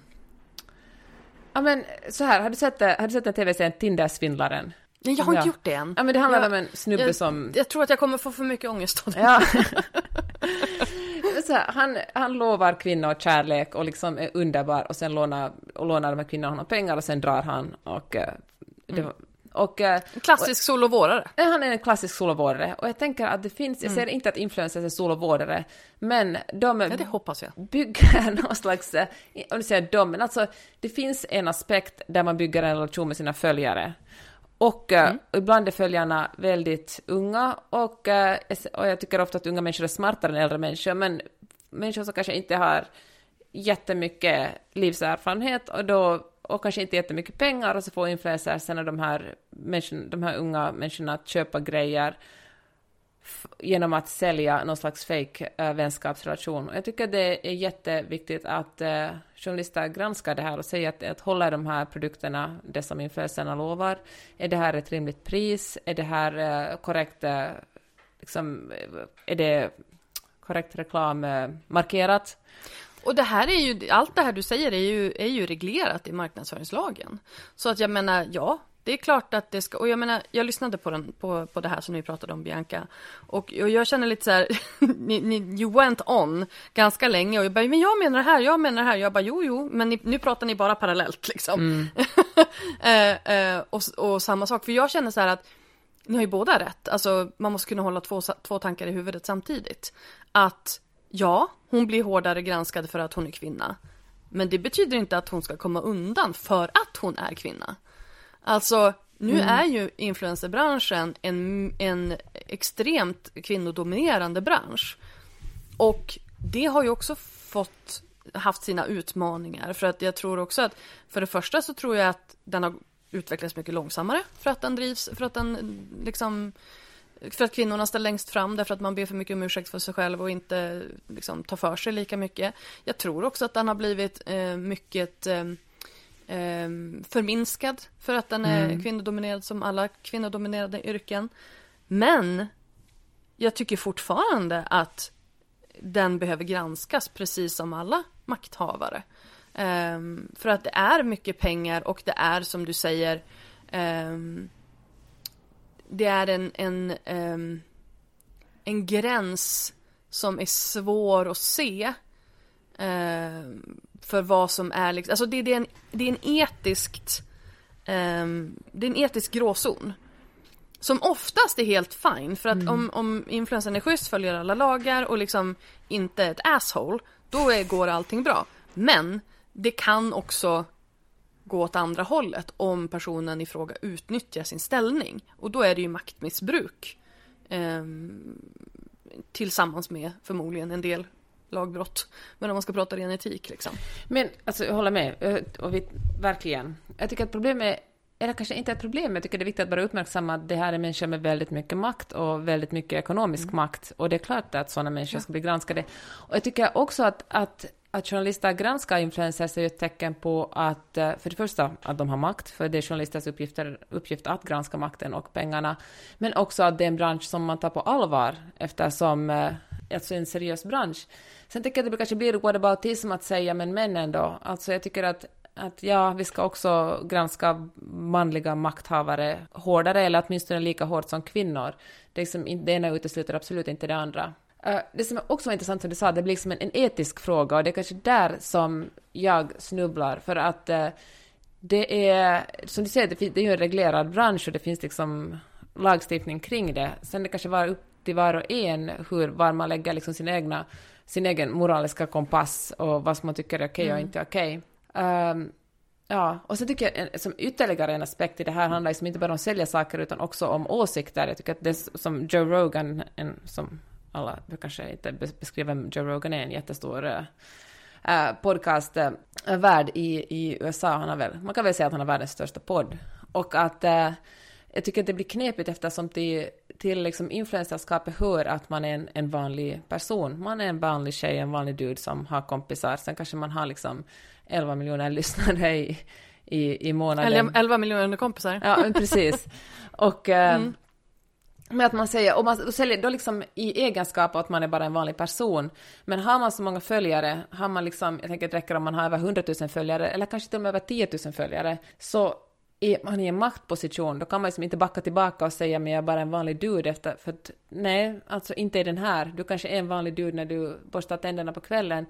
ja men så här, har du sett, har du sett den tv-serien Tinder-svindlaren? Nej, jag har ja. inte gjort det än. Ja, men det handlar jag, om en snubbe jag, som... Jag tror att jag kommer få för mycket ångest av det. Ja. här, han, han lovar kvinnor kärlek och liksom är underbar och sen lånar, och lånar de här kvinnorna honom pengar och sen drar han och... Eh, det, mm. Och, eh, klassisk solovårdare. Han är en klassisk solovårdare och jag tänker att det finns, jag mm. ser inte att influencers är solovårdare, men de ja, det hoppas jag. bygger någon slags, eh, om du säger de, men alltså det finns en aspekt där man bygger en relation med sina följare. Och mm. uh, ibland är följarna väldigt unga och, uh, och jag tycker ofta att unga människor är smartare än äldre människor, men människor som kanske inte har jättemycket livserfarenhet och då och kanske inte jättemycket pengar och så får influencerserna de här, de här unga människorna att köpa grejer genom att sälja någon slags fake äh, vänskapsrelation. Jag tycker det är jätteviktigt att äh, journalister granskar det här och säger att, att håller de här produkterna det som influencerna lovar? Är det här ett rimligt pris? Är det här äh, korrekt, äh, liksom, är det korrekt reklam markerat? Och det här är ju, allt det här du säger är ju, är ju reglerat i marknadsföringslagen. Så att jag menar, ja, det är klart att det ska, och jag menar, jag lyssnade på, den, på, på det här som ni pratade om Bianca. Och, och jag känner lite så här, ni, ni, you went on ganska länge och jag bara, men jag menar det här, jag menar det här. Jag bara, jo, jo, men ni, nu pratar ni bara parallellt liksom. Mm. eh, eh, och, och samma sak, för jag känner så här att ni har ju båda rätt. Alltså, man måste kunna hålla två, två tankar i huvudet samtidigt. Att ja, hon blir hårdare granskad för att hon är kvinna. Men det betyder inte att hon ska komma undan för att hon är kvinna. Alltså, nu mm. är ju influencerbranschen en, en extremt kvinnodominerande bransch. Och det har ju också fått haft sina utmaningar. För att jag tror också att, för det första så tror jag att den har utvecklats mycket långsammare för att den drivs, för att den liksom för att kvinnorna står längst fram därför att man ber för mycket om ursäkt för sig själv och inte liksom, tar för sig lika mycket. Jag tror också att den har blivit eh, mycket eh, eh, förminskad för att den är mm. kvinnodominerad som alla kvinnodominerade yrken. Men jag tycker fortfarande att den behöver granskas precis som alla makthavare. Um, för att det är mycket pengar och det är som du säger um, det är en, en, um, en gräns som är svår att se för vad som är liksom, alltså det, det, är en, det är en etiskt um, det är en etisk gråzon. Som oftast är helt fine för att mm. om, om influensen är schysst, följer alla lagar och liksom inte ett asshole, då är, går allting bra. Men det kan också gå åt andra hållet om personen i fråga utnyttjar sin ställning. Och då är det ju maktmissbruk. Eh, tillsammans med förmodligen en del lagbrott. Men om man ska prata ren etik liksom. Men alltså jag håller med, eh, och vi, verkligen. Jag tycker att problemet eller kanske inte ett problem, men jag tycker det är viktigt att bara uppmärksamma att det här är människor med väldigt mycket makt och väldigt mycket ekonomisk mm. makt. Och det är klart att sådana människor ja. ska bli granskade. Och jag tycker också att, att att journalister granskar influencers är ett tecken på att, eh, för det första, att de har makt, för det är journalisters uppgifter, uppgift att granska makten och pengarna, men också att det är en bransch som man tar på allvar, eftersom, eh, alltså en seriös bransch. Sen tycker jag att det kanske blir whataboutism att säga, men männen då? Alltså jag tycker att att ja, vi ska också granska manliga makthavare hårdare, eller åtminstone lika hårt som kvinnor. Det, är liksom, det ena utesluter absolut inte det andra. Eh, det som också var intressant som du sa, det blir liksom en, en, etisk fråga och det är kanske där som jag snubblar för att eh, det är, som du säger, det, det är ju en reglerad bransch och det finns liksom lagstiftning kring det. Sen det kanske var upp till var och en hur, var man lägger liksom sin, egna, sin egen moraliska kompass och vad som man tycker är okej okay och mm. inte okej. Okay. Um, ehm, Ja, och så tycker jag som ytterligare en aspekt i det här handlar liksom inte bara om att sälja saker utan också om åsikter. Jag tycker att det som Joe Rogan, en, som alla kanske inte beskriver Joe Rogan är en jättestor uh, podcast. Uh, värd i, i USA. Han har väl, man kan väl säga att han har världens största podd. Och att eh, jag tycker att det blir knepigt eftersom till, till liksom influencerskapet hör att man är en, en vanlig person. Man är en vanlig tjej, en vanlig dude som har kompisar. Sen kanske man har liksom 11 miljoner lyssnare i, i, i månaden. Eller 11 miljoner kompisar. Ja, precis. Och... Eh, mm. Men att man säger, och man säljer då liksom i egenskap av att man är bara en vanlig person. Men har man så många följare, har man liksom, jag tänker att det räcker om man har över 100 000 följare, eller kanske till och med över 10 000 följare, så är man i en maktposition, då kan man liksom inte backa tillbaka och säga men jag är bara en vanlig dude efter, för att nej, alltså inte är den här. Du kanske är en vanlig dude när du borstar tänderna på kvällen,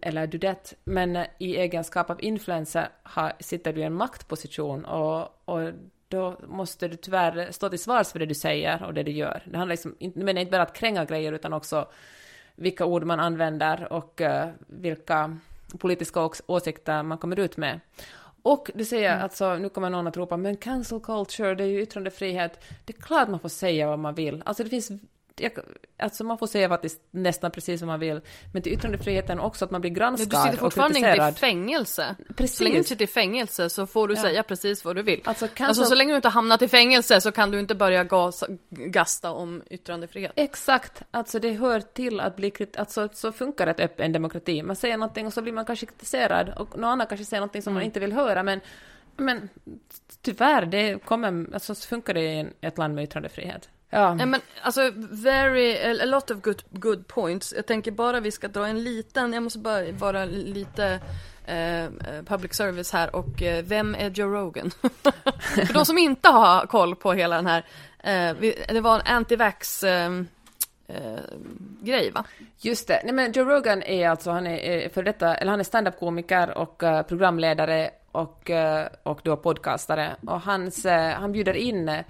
eller du-det, men eh, i egenskap av influencer har, sitter du i en maktposition och, och då måste du tyvärr stå till svars för det du säger och det du gör. Det handlar liksom, men inte bara att kränga grejer utan också vilka ord man använder och uh, vilka politiska åsikter man kommer ut med. Och du säger mm. alltså, nu kommer någon att ropa, men cancel culture, det är ju yttrandefrihet. Det är klart man får säga vad man vill. Alltså det finns alltså man får säga faktiskt nästan precis vad man vill, men till yttrandefriheten också att man blir granskad Du sitter fortfarande inte i fängelse. Precis. Så länge du sitter i fängelse så får du ja. säga precis vad du vill. Alltså, cancel... alltså så länge du inte hamnat i fängelse så kan du inte börja gasa, gasta om yttrandefrihet. Exakt, alltså det hör till att bli kritisk, alltså så funkar ett, en demokrati. Man säger någonting och så blir man kanske kritiserad och någon annan kanske säger någonting som mm. man inte vill höra, men men tyvärr, det kommer, alltså så funkar det i ett land med yttrandefrihet. Ja. Nej, men alltså, very, a lot of good, good points. Jag tänker bara vi ska dra en liten, jag måste bara vara lite eh, public service här och eh, vem är Joe Rogan? För de som inte har koll på hela den här, eh, vi, det var en anti-vax eh, eh, grej va? Just det, nej men Joe Rogan är alltså, han är för detta, eller han är standup-komiker och programledare och, och då podcastare och hans, han bjuder in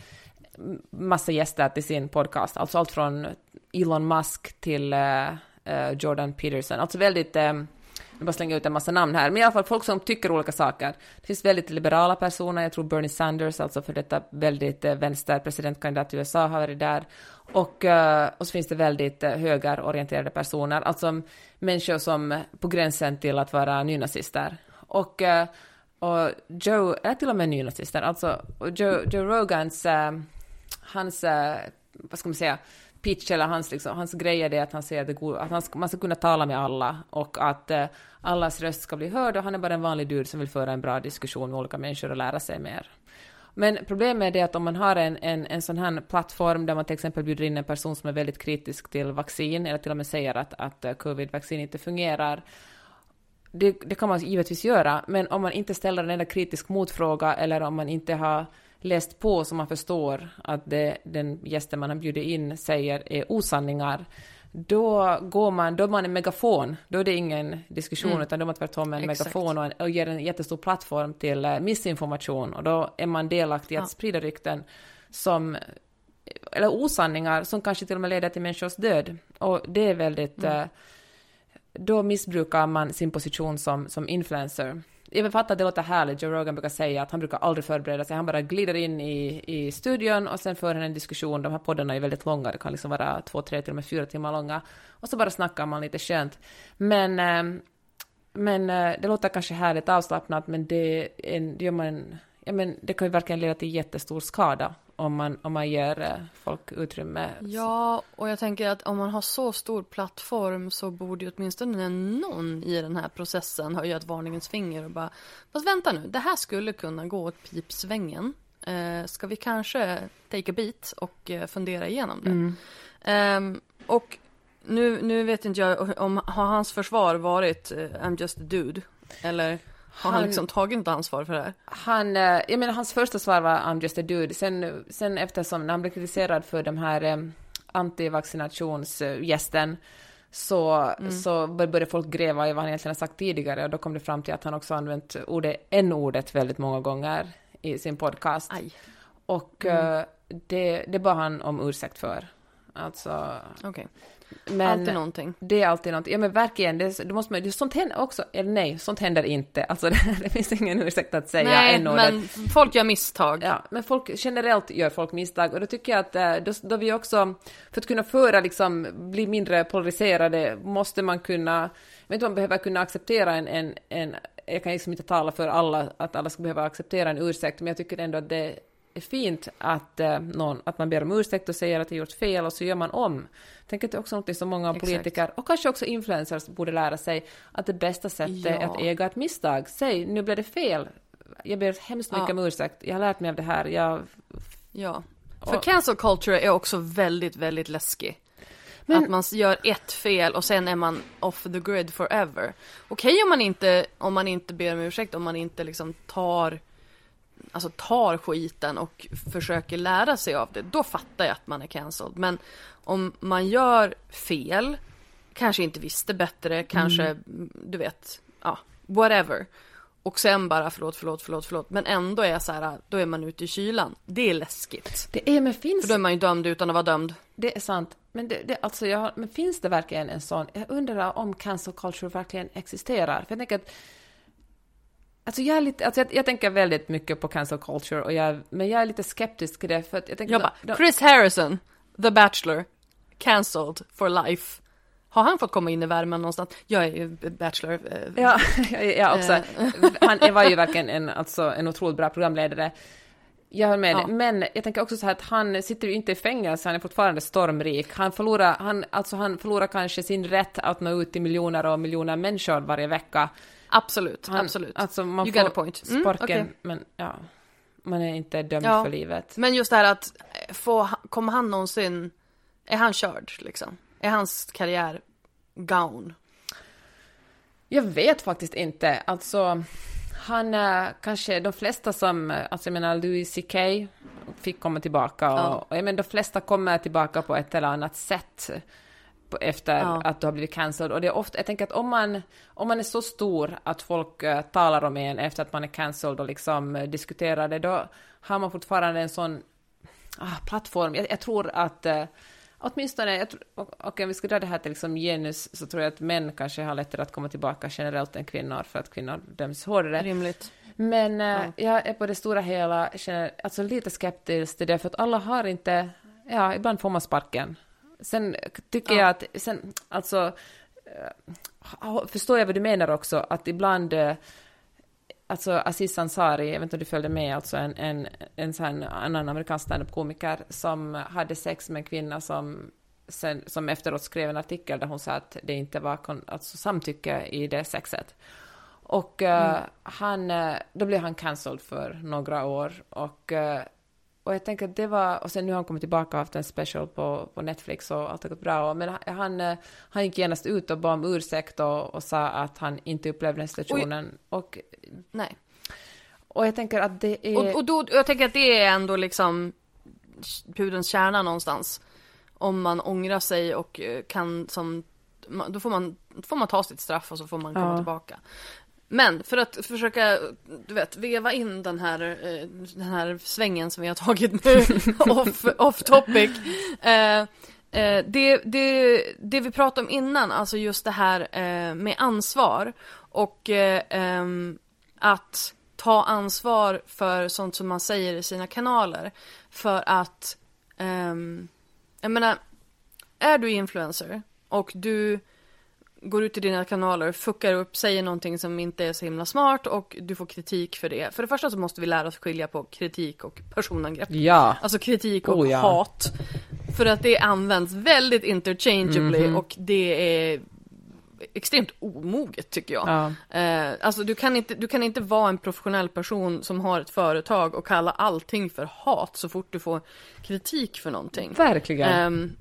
massa gäster till sin podcast, alltså allt från Elon Musk till uh, Jordan Peterson, alltså väldigt um, jag bara slänga ut en massa namn här, men i alla fall folk som tycker olika saker. Det finns väldigt liberala personer, jag tror Bernie Sanders, alltså för detta väldigt uh, vänster presidentkandidat i USA har varit där. Och, uh, och så finns det väldigt uh, högerorienterade personer, alltså människor som på gränsen till att vara nynazister. Och, uh, och Joe, är till och med nynazister, alltså Joe, Joe Rogans hans, eh, vad ska man säga, pitch eller hans, liksom, hans grej är det att han säger att, det går, att han ska, man ska kunna tala med alla och att eh, allas röst ska bli hörd och han är bara en vanlig dude som vill föra en bra diskussion med olika människor och lära sig mer. Men problemet är det att om man har en, en, en sån här plattform där man till exempel bjuder in en person som är väldigt kritisk till vaccin eller till och med säger att, att eh, covid-vaccin inte fungerar det, det, kan man givetvis göra, men om man inte ställer en enda kritisk motfråga eller om man inte har läst på så man förstår att det den gästen man har bjudit in säger är osanningar, då går man, då är man en megafon, då är det ingen diskussion, mm. utan då är man tvärtom en Exakt. megafon och, och ger en jättestor plattform till uh, missinformation, och då är man delaktig i att ja. sprida rykten som, eller osanningar som kanske till och med leder till människors död. Och det är väldigt, mm. uh, då missbrukar man sin position som, som influencer jag fattar att det låter härligt. Joe Rogan brukar säga att han brukar aldrig förbereda sig. Han bara glider in i, i studion och sen för han en diskussion. De här poddarna är väldigt långa. Det kan liksom vara två, tre, till och med fyra timmar långa. Och så bara snackar man lite skönt. Men, ehm, men eh, det låter kanske härligt avslappnat, men det, en, det gör man... Ja, men det kan ju verkligen leda till jättestor skada om man, om man ger eh, folk utrymme. Ja, och jag tänker att om man har så stor plattform så borde ju åtminstone någon i den här processen höja ett varningens finger och bara Fast vänta nu, det här skulle kunna gå åt pipsvängen. Eh, ska vi kanske take a beat och eh, fundera igenom det? Mm. Eh, och nu, nu vet inte jag om har hans försvar varit uh, I'm just a dude? Eller? Har han, han liksom tagit inte ansvar för det här? Han, eh, jag menar hans första svar var I'm just a dude. Sen, sen eftersom när han blev kritiserad för de här eh, antivaccinationsgästen så, mm. så började folk gräva i vad han egentligen har sagt tidigare och då kom det fram till att han också använt ordet, n-ordet väldigt många gånger i sin podcast. Aj. Och mm. uh, det, det bad han om ursäkt för. Alltså... Okay. Men alltid någonting. Det är alltid någonting. Ja men verkligen, det, det måste man, det, sånt händer också, eller nej, sånt händer inte. Alltså det, det finns ingen ursäkt att säga Nej, men folk gör misstag. Ja, men folk, generellt gör folk misstag och då tycker jag att eh, då, då vi också, för att kunna föra liksom, bli mindre polariserade, måste man kunna, jag vet inte, man behöver kunna acceptera en, en, en jag kan liksom inte tala för alla, att alla ska behöva acceptera en ursäkt, men jag tycker ändå att det fint att, eh, någon, att man ber om ursäkt och säger att det gjort fel och så gör man om. Tänker att det är också något som många Exakt. politiker och kanske också influencers borde lära sig, att det bästa sättet Ja. är att äga ett misstag. Säg, nu blev det fel. Jag ber hemskt mycket Ja. om ursäkt. Jag har lärt mig av det här. Jag, Ja. För Och- cancel culture är också väldigt, väldigt läskig. Men- Att man gör ett fel och sen är man off the grid forever. Okej om man inte, om man inte ber om ursäkt, om man inte liksom tar Alltså tar skiten och försöker lära sig av det, då fattar jag att man är cancelled. Men om man gör fel, kanske inte visste bättre, kanske, Mm. du vet, ja, whatever. Och sen bara förlåt, förlåt, förlåt, förlåt. Men ändå är jag så här, då är man ute i kylan. Det är läskigt. det är, men finns För då är man ju dömd utan att vara dömd. Det är sant. Men, det, det, alltså jag, men finns det verkligen en sån? Jag undrar om cancel culture verkligen existerar. För jag tänker att... Alltså jag, är lite, alltså jag, jag tänker väldigt mycket på cancel culture, och jag, men jag är lite skeptisk till det. För att jag tänker, Jag bara, de- Chris Harrison, The Bachelor, cancelled for life. Har han fått komma in i värmen någonstans? Jag är ju Bachelor. eh, Ja, jag, också. Han var ju verkligen en, alltså, en otroligt bra programledare. Jag håller med Ja. Men jag tänker också så här att han sitter ju inte i fängelse, han är fortfarande stormrik. Han förlorar, han, alltså han förlorar kanske sin rätt att nå ut till miljoner och miljoner människor varje vecka. Absolut, Han, absolut. Alltså man You får got a point. Mm, sparken, okej. men ja, man är inte dömd Ja. för livet. Men just det här att eh, få, kommer han någonsin, är han körd liksom? Är hans karriär gone? Jag vet faktiskt inte. Alltså, han är kanske de flesta som, alltså jag menar Louis CK fick komma tillbaka och, Ja. och jag menar de flesta kommer tillbaka på ett eller annat sätt efter Ja. att du har blivit cancelled. Och det är ofta, jag tänker att om man, om man är så stor att folk eh, talar om en efter att man är cancelled och liksom eh, diskuterar det, då har man fortfarande en sån ah, plattform. Jag, jag tror att eh, Åtminstone, jag tror, och, om vi ska dra det här till liksom genus, så tror jag att män kanske har lättare att komma tillbaka generellt än kvinnor, för att kvinnor döms hårdare. Rimligt. Men eh, jag är på det stora hela känner, alltså lite skeptisk till det, för att alla har inte... Ja, ibland får man sparken. Sen tycker Ja. jag att... Sen, alltså, eh, förstår jag vad du menar också, att ibland... eh, Alltså Aziz Ansari, jag vet inte om du följde med, alltså en, en, en sån annan amerikansk standup-komiker som hade sex med en kvinna som, sen, som efteråt skrev en artikel där hon sa att det inte var kon, alltså samtycke i det sexet. Och eh, han, eh, då blev han cancelled för några år. Och, eh, och jag tänker att det var, och sen nu har han kommit tillbaka och haft en special på, på Netflix och allt har gått bra. Men han- han, eh, han gick genast ut och bad om ursäkt och, och sa att han inte upplevde den situationen. Och, Nej. och jag tänker att det är... Och, och då, jag tänker att det är ändå liksom pudelns kärna någonstans. Om man ångrar sig och eh, kan som, då får man, då får man ta sitt straff och så får man komma Ja. tillbaka. Men för att försöka, du vet, veva in den här, eh, den här svängen som vi har tagit nu, off, off topic. Eh, eh, det, det, det vi pratade om innan, alltså just det här eh, med ansvar och eh, ehm, att ta ansvar för sånt som man säger i sina kanaler. För att, ehm, jag menar, är du influencer och du går ut i dina kanaler, fuckar upp, säger någonting som inte är så himla smart och du får kritik för det. För det första så måste vi lära oss skilja på kritik och personangrepp. Ja. Alltså kritik och Oh, ja. hat. För att det används väldigt interchangeably Mhm. och det är extremt omoget tycker jag. Ja. Eh, alltså du kan, inte, du kan inte vara en professionell person som har ett företag och kalla allting för hat så fort du får kritik för någonting. Verkligen. Ehm,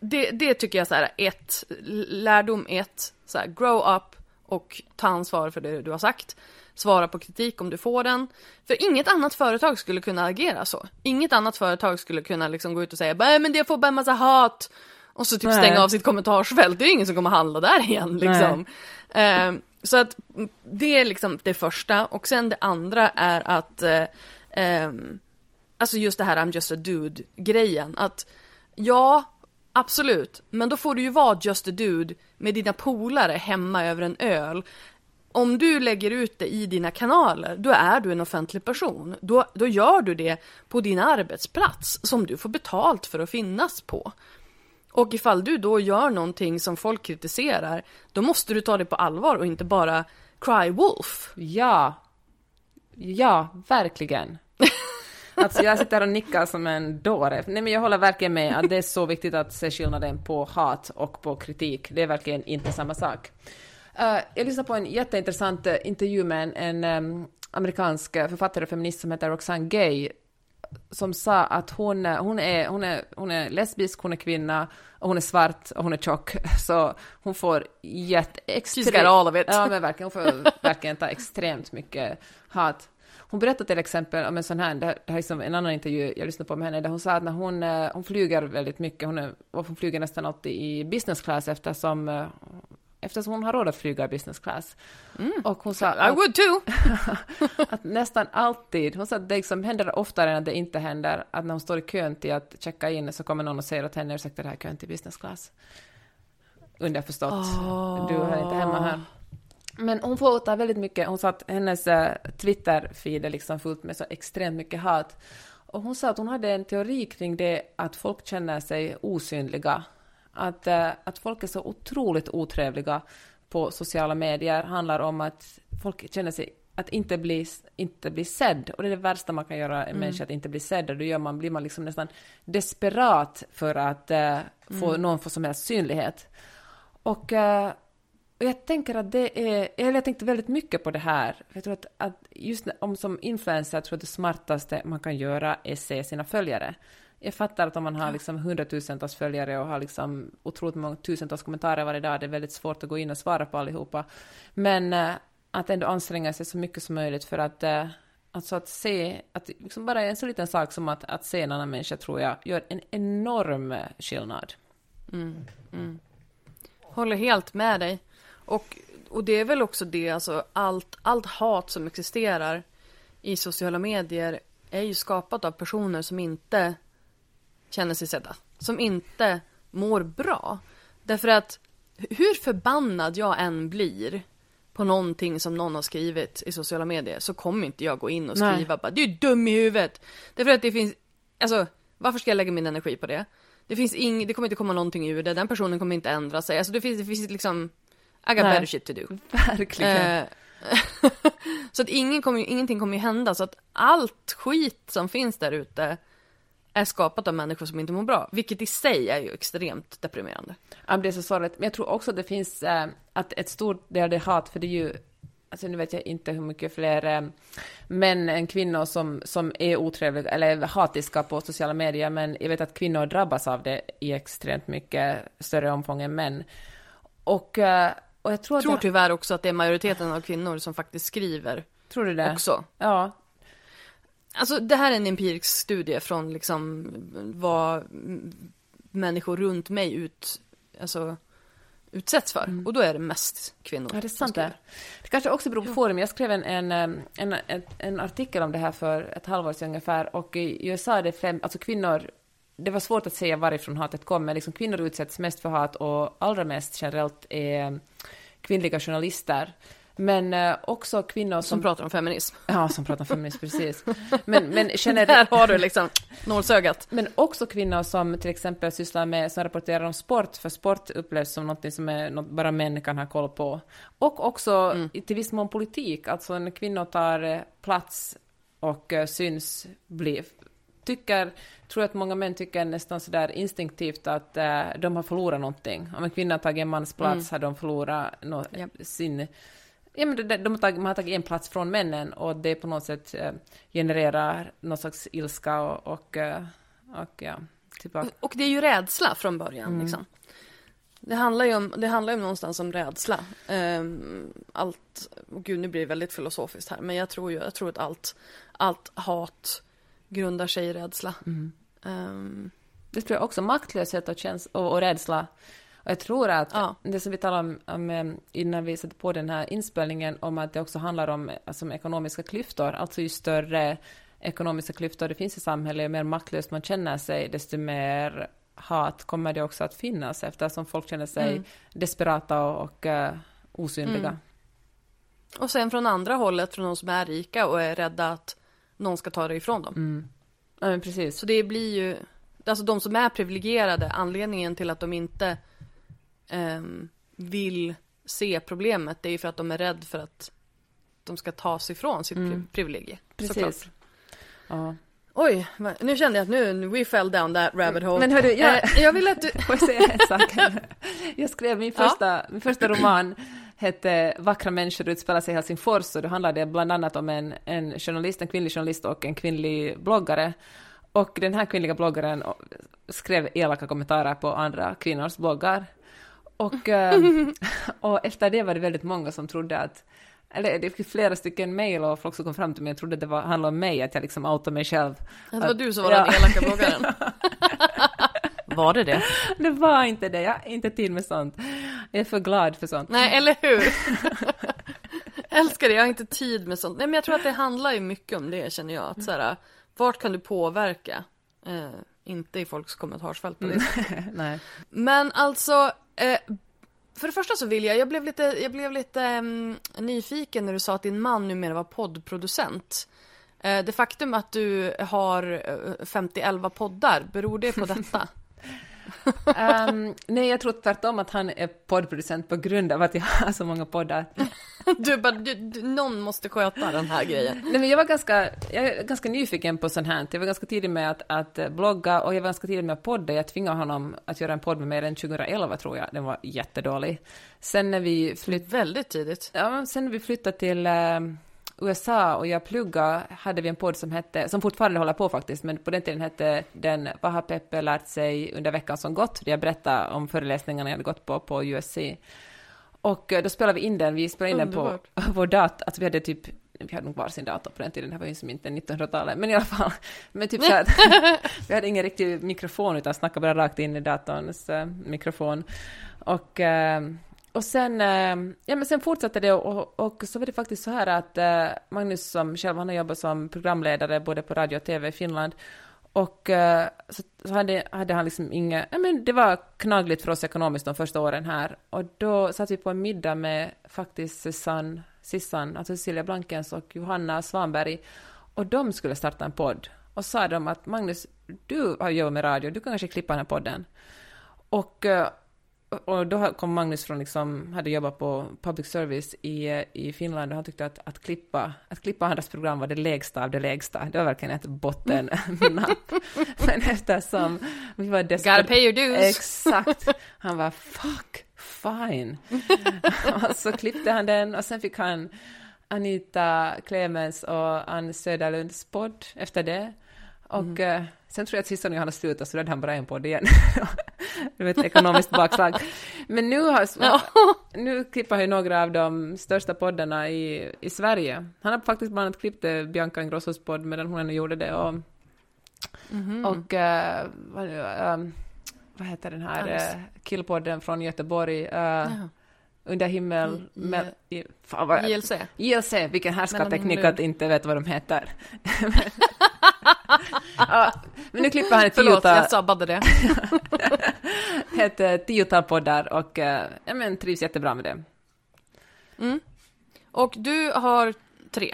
det, det tycker jag så här, ett, lärdom ett, så här, grow up och ta ansvar för det du har sagt. Svara på kritik om du får den. För inget annat företag skulle kunna agera så. Inget annat företag skulle kunna liksom gå ut och säga "Nej, men det får bara en massa hat. Och så typ Nej. stänga av sitt kommentarsfält. Det är ju ingen som kommer handla där igen liksom. Ehm, så att det är liksom det första. Och sen det andra är att eh, ehm, Alltså just det här I'm just a dude grejen. Att ja, absolut. Men då får du ju vara just a dude med dina polare hemma över en öl. Om du lägger ut det i dina kanaler, då är du en offentlig person. Då, då gör du det på din arbetsplats som du får betalt för att finnas på. Och ifall du då gör någonting som folk kritiserar, då måste du ta det på allvar och inte bara cry wolf. Ja. Ja, verkligen. Alltså jag sitter och nickar som en dåre. Nej men jag håller verkligen med att det är så viktigt att se skillnaden på hat och på kritik. Det är verkligen inte samma sak. Uh, jag lyssnade på en jätteintressant uh, intervju med en, en um, amerikansk författare och feminist som heter Roxane Gay som sa att hon, hon, är, hon, är, hon är lesbisk, hon är kvinna, och hon är svart och hon är tjock, så hon får jätteextremt... She's got all of it. Ja, men verkligen, hon får verkligen ta extremt mycket hat. Hon berättade till exempel om en sån här, det här är liksom en annan intervju jag lyssnade på med henne, där hon sa att när hon, eh, hon flyger väldigt mycket, hon, är, hon flyger nästan alltid i business class eftersom eh, eftersom hon har råd att flyga business class. Mm. Och hon sa att, I would too! att nästan alltid, hon sa att det liksom händer oftare än att det inte händer, att när hon står i kön till att checka in så kommer någon och säger åt henne, ursäkta det här kön till business class. Underförstått, oh. du är inte hemma här. Men hon får ta väldigt mycket, hon sa att hennes uh, Twitter-feed är liksom fullt med så extremt mycket hat. Och hon sa att hon hade en teori kring det att folk känner sig osynliga att, äh, att folk är så otroligt otrevliga på sociala medier handlar om att folk känner sig att inte bli, inte bli sedd. Och det är det värsta man kan göra en mm. människa, att inte bli sedd. Och då gör man, blir man liksom nästan desperat för att äh, få mm. någon få som helst synlighet. Och, äh, och jag tänker att det är, eller jag tänkte väldigt mycket på det här. Jag tror att, att just om som influencer, jag tror att det smartaste man kan göra är se sina följare jag fattar att om man har liksom hundratusentals följare och har liksom otroligt många tusentals kommentarer varje dag, det är väldigt svårt att gå in och svara på allihopa. Men äh, att ändå anstränga sig så mycket som möjligt för att, äh, alltså att se, att liksom bara en så liten sak som att, att se en annan människa tror jag gör en enorm skillnad. Mm, mm. Håller helt med dig. Och, och det är väl också det, alltså allt, allt hat som existerar i sociala medier är ju skapat av personer som inte känner sig sedda. Som inte mår bra. Därför att hur förbannad jag än blir på någonting som någon har skrivit i sociala medier så kommer inte jag gå in och skriva Nej. bara du är dum i huvudet. Därför att det finns, alltså varför ska jag lägga min energi på det? Det finns ing, det kommer inte komma någonting ur det, den personen kommer inte ändra sig. Alltså det finns, det finns liksom, I got Nej. better shit to do. Verkligen. Eh, så att ingen kommer, ingenting kommer ju hända, så att allt skit som finns där ute är skapat av människor som inte mår bra, vilket i sig är ju extremt deprimerande. Ja, det är så sorgligt. Men jag tror också att det finns äh, att ett stort del det hat, för det är ju Alltså nu vet jag inte hur mycket fler äh, män än kvinnor som, som är otrevliga eller hatiska på sociala medier, men jag vet att kvinnor drabbas av det i extremt mycket större omfång än män. Och, äh, och jag tror, tror det... tyvärr också att det är majoriteten av kvinnor som faktiskt skriver. Tror du det? Också. Ja, Alltså det här är en empirisk studie från liksom vad människor runt mig ut, alltså, utsätts för. Mm. Och då är det mest kvinnor. Ja, det är sant det. Det kanske också beror på forum. Jag skrev en, en, en, en, artikel om det här för ett halvår sedan ungefär. Och i USA är det fem, alltså kvinnor det var svårt att säga varifrån hatet kom, men liksom kvinnor utsätts mest för hat och allra mest generellt är kvinnliga journalister. Men eh, också kvinnor som... Som pratar om feminism. Ja, som pratar om feminism, precis. Men, men känner... Där har du liksom nålsögat. Men också kvinnor som till exempel sysslar med, som rapporterar om sport, för sport upplevs som något som är, något bara män kan ha koll på. Och också mm. till viss mån politik, alltså när kvinnor tar eh, plats och uh, syns, blir, tycker, tror att många män tycker nästan sådär instinktivt att uh, de har förlorat någonting. Om en kvinna har tagit en mans plats mm. har de förlorat no, yep. sin Ja, men de, de har tagit, man har tagit en plats från männen och det på något sätt eh, genererar någon slags ilska och, och, eh, och ja, tillbaka. Och det är ju rädsla från början. Mm. Liksom. Det handlar ju om, det handlar ju någonstans om rädsla. Um, allt, gud nu blir det väldigt filosofiskt här, men jag tror ju, jag tror att allt, allt hat grundar sig i rädsla. Mm. Um, det tror jag också, maktlöshet och, käns och, och rädsla och jag tror att ja. det som vi talade om, om, eh, innan vi satte på den här inspelningen, om att det också handlar om alltså, ekonomiska klyftor, alltså ju större ekonomiska klyftor det finns i samhället, ju mer maktlöst man känner sig, desto mer hat kommer det också att finnas eftersom folk känner sig mm. desperata och, och uh, osynliga. Mm. Och sen från andra hållet, från de som är rika och är rädda att någon ska ta det ifrån dem. Mm. Ja, men precis. Så det blir ju, alltså de som är privilegierade, anledningen till att de inte um, vill se problemet, det är ju för att de är rädda för att de ska ta sig ifrån sitt mm. privilegie. Precis. Ja. Oj, nu kände jag att nu, we fell down that rabbit hole. Men hördu, jag, eh, jag vill att du... Får jag säga en sak? Jag skrev min första, ja. min första roman hette Vackra människor utspelar sig i Helsingfors och då handlade det bland annat om en, en journalist, en kvinnlig journalist och en kvinnlig bloggare. Och den här kvinnliga bloggaren skrev elaka kommentarer på andra kvinnors bloggar. Och, eh, och efter det var det väldigt många som trodde att eller det fick flera stycken mejl och folk som kom fram till mig och trodde det var, handlade om mig, att jag liksom outade mig själv. Det var att, du som var ja. den elaka bloggaren. var det det? Det var inte det, jag har inte tid med sånt. Jag är för glad för sånt. Nej, eller hur? Älskar det, jag har inte tid med sånt. Nej, men jag tror att det handlar ju mycket om det, känner jag. Att så här, vart kan du påverka? Eh, inte i folks kommentarsfält. Nej. Men alltså, eh, för det första så vill jag, jag blev lite, jag blev lite um, nyfiken när du sa att din man numera var poddproducent. Uh, det faktum att du har uh, eh, 50 poddar, beror det på detta? Um, nej, jag tror tvärtom att han är poddproducent på grund av att jag har så många poddar. du bara, du, du, någon måste sköta den här grejen. Nej, men jag var ganska, jag är ganska nyfiken på sånt här. Jag var ganska tidig med att, att blogga och jag var ganska tidig med att podda. Jag tvingade honom att göra en podd med mig redan 2011 tror jag. Den var jättedålig. Sen när vi flyttade... Väldigt tidigt. Ja, sen när vi flyttade till uh, USA och jag pluggade hade vi en podd som hette, som fortfarande håller på faktiskt, men på den tiden hette den Vad har Peppe lärt sig under veckan som gått? Jag berättade om föreläsningarna jag hade gått på på USC. Och eh, då spelade vi in den, vi spelade in den på vår dator, alltså vi hade typ vi hade nog varsin dator på den tiden, det här var ju som inte 1900-talet, men i alla fall, men typ så att vi hade ingen riktig mikrofon utan snackade bara rakt in i datorns uh, mikrofon. Och uh, och sen, eh, ja, men sen fortsatte det och, och, så var det faktiskt så här att eh, Magnus som själv han har jobbat som programledare både på radio och tv i Finland. Och eh, så, så hade, hade, han liksom inga, ja men det var knagligt för oss ekonomiskt de första åren här. Och då satt vi på en middag med faktiskt Susanne, Sissan, alltså Cecilia Blankens och Johanna Svanberg. Och de skulle starta en podd. Och sa de att Magnus, du har jobbat med radio, du kan kanske klippa den här podden. Och och då kom Magnus från, liksom, hade jobbat på public service i, i Finland och han tyckte att, att, klippa, att klippa andras program var det lägsta av det lägsta. Det var verkligen ett bottennapp. Men eftersom vi var desperata... Gotta pay your dues! Exakt! Han var fuck, fine. och så klippte han den och sen fick han Anita Clemens och Ann Söderlunds podd efter det. Och mm. uh, sen tror jag att sista gången han har slutat så räddade han bara en podd igen. Det var ett ekonomiskt bakslag. Men nu, har, nu klipper ju några av de största poddarna i, i Sverige. Han har faktiskt bland annat klippt eh, Bianca Ingrossos podd medan hon ännu gjorde det. Och, mm-hmm. och uh, vad, uh, vad, heter den här uh, killpodden från Göteborg? Under himmel... I, med, i, fan, vad, JLC. JLC, vilken härskarteknik att inte vet vad de heter. ja, men nu klipper han ett Förlåt, jag sabbade det. ett tiotal poddar och ja, men, trivs jättebra med det. Mm. Och du har tre?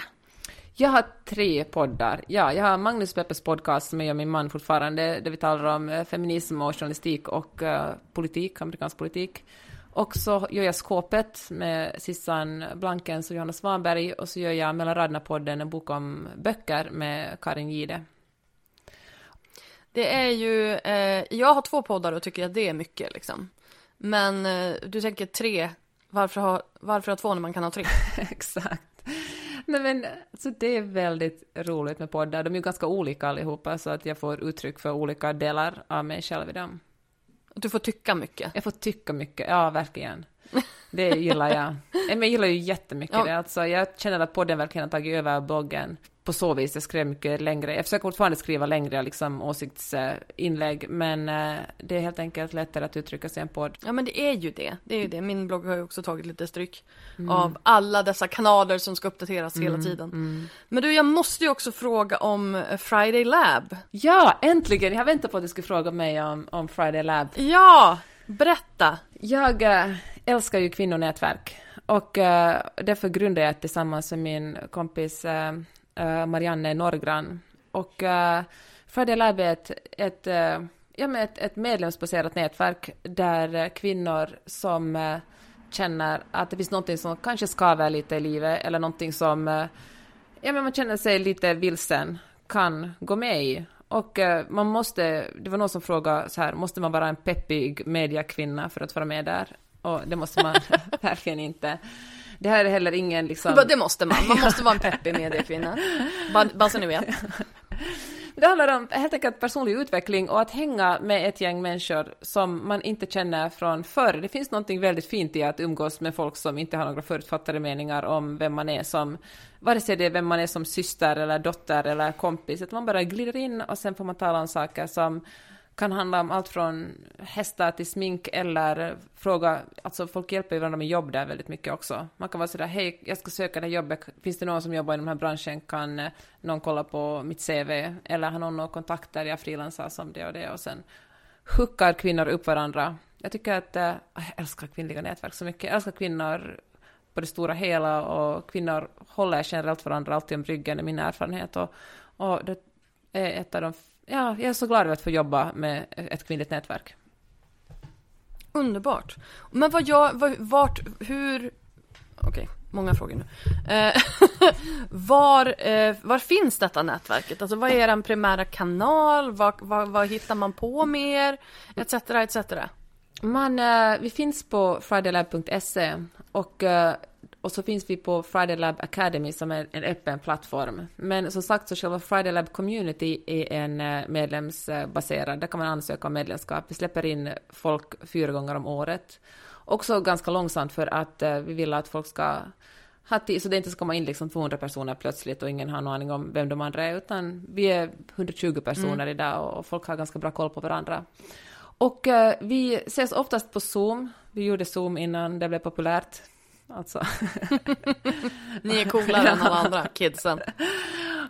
Jag har tre poddar. Ja, jag har Magnus Peppes podcast som jag och min man fortfarande, där vi talar om eh, feminism och journalistik och uh, politik, amerikansk politik. Och så gör jag Skåpet med Sissan Blankens och Johanna Svanberg och så gör jag Mellan raderna-podden, en bok om böcker med Karin Gide. Det är ju, eh, jag har två poddar och tycker att det är mycket liksom. Men eh, du tänker tre, varför ha, varför ha två när man kan ha tre? Exakt. Nej, men alltså, det är väldigt roligt med poddar. De är ju ganska olika allihopa, så att jag får uttryck för olika delar av mig själv i dem. Du får tycka mycket. Jag får tycka mycket, ja verkligen. Det gillar jag. Men jag gillar ju jättemycket ja. det. Alltså, jag känner att podden verkligen har tagit över bloggen på så vis. Jag skrev mycket längre. Jag försöker fortfarande skriva längre liksom, åsiktsinlägg, men eh, det är helt enkelt lättare att uttrycka sig i en podd. Ja, men det är ju det. Det är ju det. Min blogg har ju också tagit lite stryk mm. av alla dessa kanaler som ska uppdateras mm. hela tiden. Mm. Men du, jag måste ju också fråga om eh, Friday Lab. Ja, äntligen! Jag har väntat på att du skulle fråga mig om, om Friday Lab. Ja, berätta! Jag äh, älskar ju kvinnonätverk. Och äh, därför grundade jag tillsammans med min kompis uh, Eh, Marianne Norgran. Och eh, Fördel är ett, ett, eh, ja, ett, ett medlemsbaserat nätverk där kvinnor som känner att det finns någonting som kanske skaver lite i livet eller någonting som ja, men man känner sig lite vilsen kan gå med i. Och man måste, det var någon som frågade så här, måste man vara en peppig mediakvinna för att vara med där? Och det måste man verkligen inte. Det här är heller ingen liksom... Det måste man, man måste vara en peppig mediekvinna. Bara, bara så ni vet. Det handlar om helt enkelt personlig utveckling och att hänga med ett gäng människor som man inte känner från förr. Det finns något väldigt fint i att umgås med folk som inte har några förutfattade meningar om vem man är som, vare sig det är vem man är som syster eller dotter eller kompis, att man bara glider in och sen får man tala om saker som kan handla om allt från hästar till smink eller fråga, alltså folk hjälper ju varandra med jobb där väldigt mycket också. Man kan vara sådär, hej, jag ska söka det här jobbet, finns det någon som jobbar i den här branschen, kan eh, någon kolla på mitt CV? Eller har någon några kontakter, jag frilansar som det och det och sen hookar kvinnor upp varandra. Jag tycker att, eh, jag älskar kvinnliga nätverk så mycket, jag älskar kvinnor på det stora hela och kvinnor håller generellt varandra alltid om ryggen, är min erfarenhet och, och det är ett av de ja, jag är så glad över att få jobba med ett kvinnligt nätverk. Underbart. Men vad jag, vart, hur, okej, okay, många frågor nu. Eh, var, eh, var finns detta nätverket? Alltså vad är er primära kanal? Vad, vad, vad hittar man på mer? Etc, etc. Man, eh, vi finns på fridaylab.se och eh, och så finns vi på Friday Lab Academy som är en öppen plattform. Men som sagt så själva Friday Lab Community är en eh, medlemsbaserad, där kan man ansöka om medlemskap. Vi släpper in folk fyra gånger om året. Också ganska långsamt för att eh, vi vill att folk ska ha tid, så det inte ska komma in liksom 200 personer plötsligt och ingen har någon aning om vem de andra är, utan vi är 120 personer mm. idag och folk har ganska bra koll på varandra. Och uh, vi ses oftast på Zoom. Vi gjorde Zoom innan det blev populärt. Alltså. Ni är coolare än alla andra kidsen.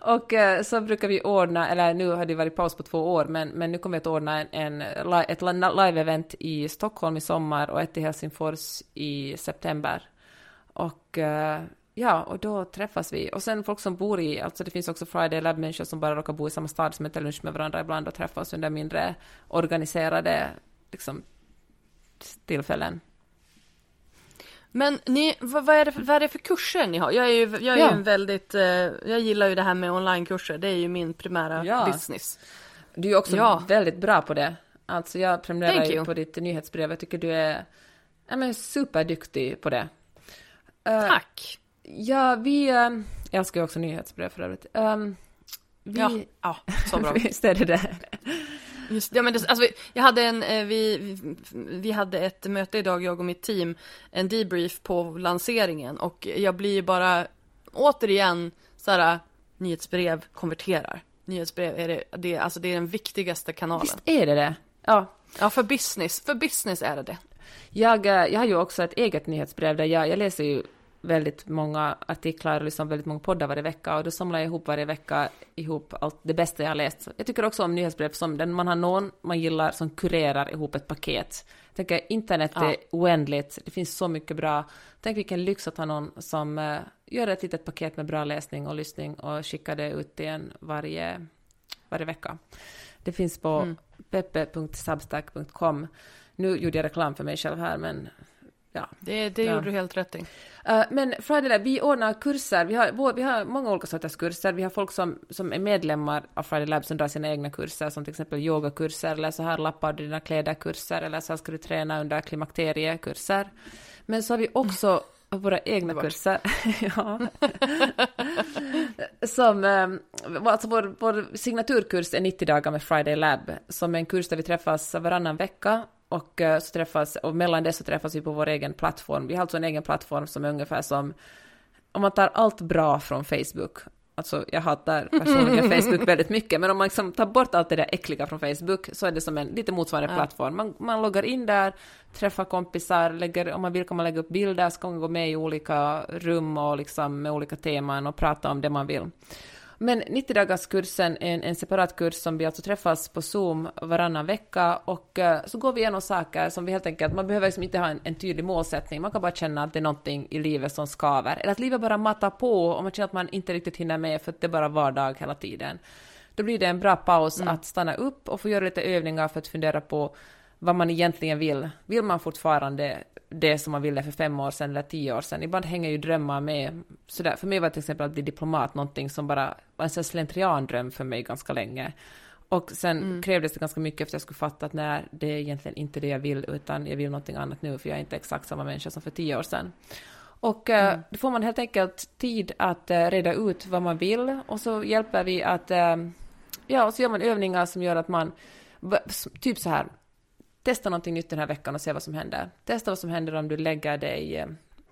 Och eh, så brukar vi ordna, eller nu har det varit paus på två år, men, men nu kommer vi att ordna en, en ett live-event i Stockholm i sommar och ett i Helsingfors i september. Och eh, ja, och då träffas vi. Och sen folk som bor i, alltså det finns också Friday Lab-människor som bara råkar bo i samma stad som äter lunch med varandra ibland och träffas under mindre organiserade liksom, tillfällen. Men ni, vad, vad, är det, vad är det för kurser ni har? Jag är ju, jag är ja. ju en väldigt, eh, jag gillar ju det här med onlinekurser, det är ju min primära ja. business. Du är också ja. väldigt bra på det. Alltså jag prenumererar ju på ditt nyhetsbrev, jag tycker du är ja, men superduktig på det. Uh, Tack! Ja, vi, uh, jag älskar ju också nyhetsbrev för övrigt. Um, vi, ja, ja, så bra. Visst är det det. Just, ja, men det, alltså, jag hade en, eh, vi, vi, hade ett möte idag, jag och mitt team, en debrief på lanseringen och jag blir bara återigen så här, nyhetsbrev konverterar. Nyhetsbrev är det, det, alltså det är den viktigaste kanalen. Visst är det det? Ja. Ja, för business, för business är det det. Jag, eh, jag har ju också ett eget nyhetsbrev där jag, jag läser ju väldigt många artiklar och liksom väldigt många poddar varje vecka och då samlar jag ihop varje vecka ihop allt det bästa jag har läst. Jag tycker också om nyhetsbrev som den man har någon man gillar som kurerar ihop ett paket. Jag tänker internet ja. är oändligt, det finns så mycket bra. Tänk vilken lyx att ha någon som uh, gör ett litet paket med bra läsning och lyssning och skickar det ut till en varje, varje vecka. Det finns på mm. peppe.substack.com. Nu gjorde jag reklam för mig själv här men Ja, det, det ja. gjorde du helt rätt i. Uh, men Friday Lab, vi ordnar kurser. Vi har, vi har många olika sorters kurser. Vi har folk som, som är medlemmar av Friday Lab som drar sina egna kurser, som till exempel yogakurser, eller så här lappar du dina kläder-kurser, eller så här ska du träna under klimakteriekurser. Men så har vi också våra egna kurser. ja. som, um, alltså vår, vår signaturkurs är 90 dagar med Friday Lab, som är en kurs där vi träffas varannan vecka och, uh, så träffas, och mellan det så träffas vi på vår egen plattform. Vi har alltså en egen plattform som är ungefär som om man tar allt bra från Facebook. Alltså jag hatar personligen Facebook väldigt mycket, men om man liksom tar bort allt det där äckliga från Facebook så är det som en lite motsvarande ja. plattform. Man, man loggar in där, träffar kompisar, lägger, om man vill kan man lägga upp bilder, ska man gå med i olika rum och liksom med olika teman och prata om det man vill. Men 90-dagarskursen är en, en, separat kurs som vi alltså träffas på Zoom varannan vecka och uh, så går vi igenom saker som vi helt enkelt, man behöver liksom inte ha en, en, tydlig målsättning, man kan bara känna att det är någonting i livet som skaver, eller att livet bara matar på och man känner att man inte riktigt hinner med för att det är bara vardag hela tiden. Då blir det en bra paus mm. att stanna upp och få göra lite övningar för att fundera på vad man egentligen vill. Vill man fortfarande det som man ville för fem år sedan eller tio år sedan. Ibland hänger ju drömmar med. Sådär. För mig var till exempel att bli diplomat någonting som bara var en slentriandröm för mig ganska länge. Och sen mm. krävdes det ganska mycket att jag skulle fatta att nej, det är egentligen inte det jag vill, utan jag vill någonting annat nu, för jag är inte exakt samma människa som för tio år sedan. Och eh, mm. då får man helt enkelt tid att uh, reda ut vad man vill, och så hjälper vi att, uh, ja, och så gör man övningar som gör att man, typ så här, testa någonting nytt den här veckan och se vad som händer. Testa vad som händer om du lägger dig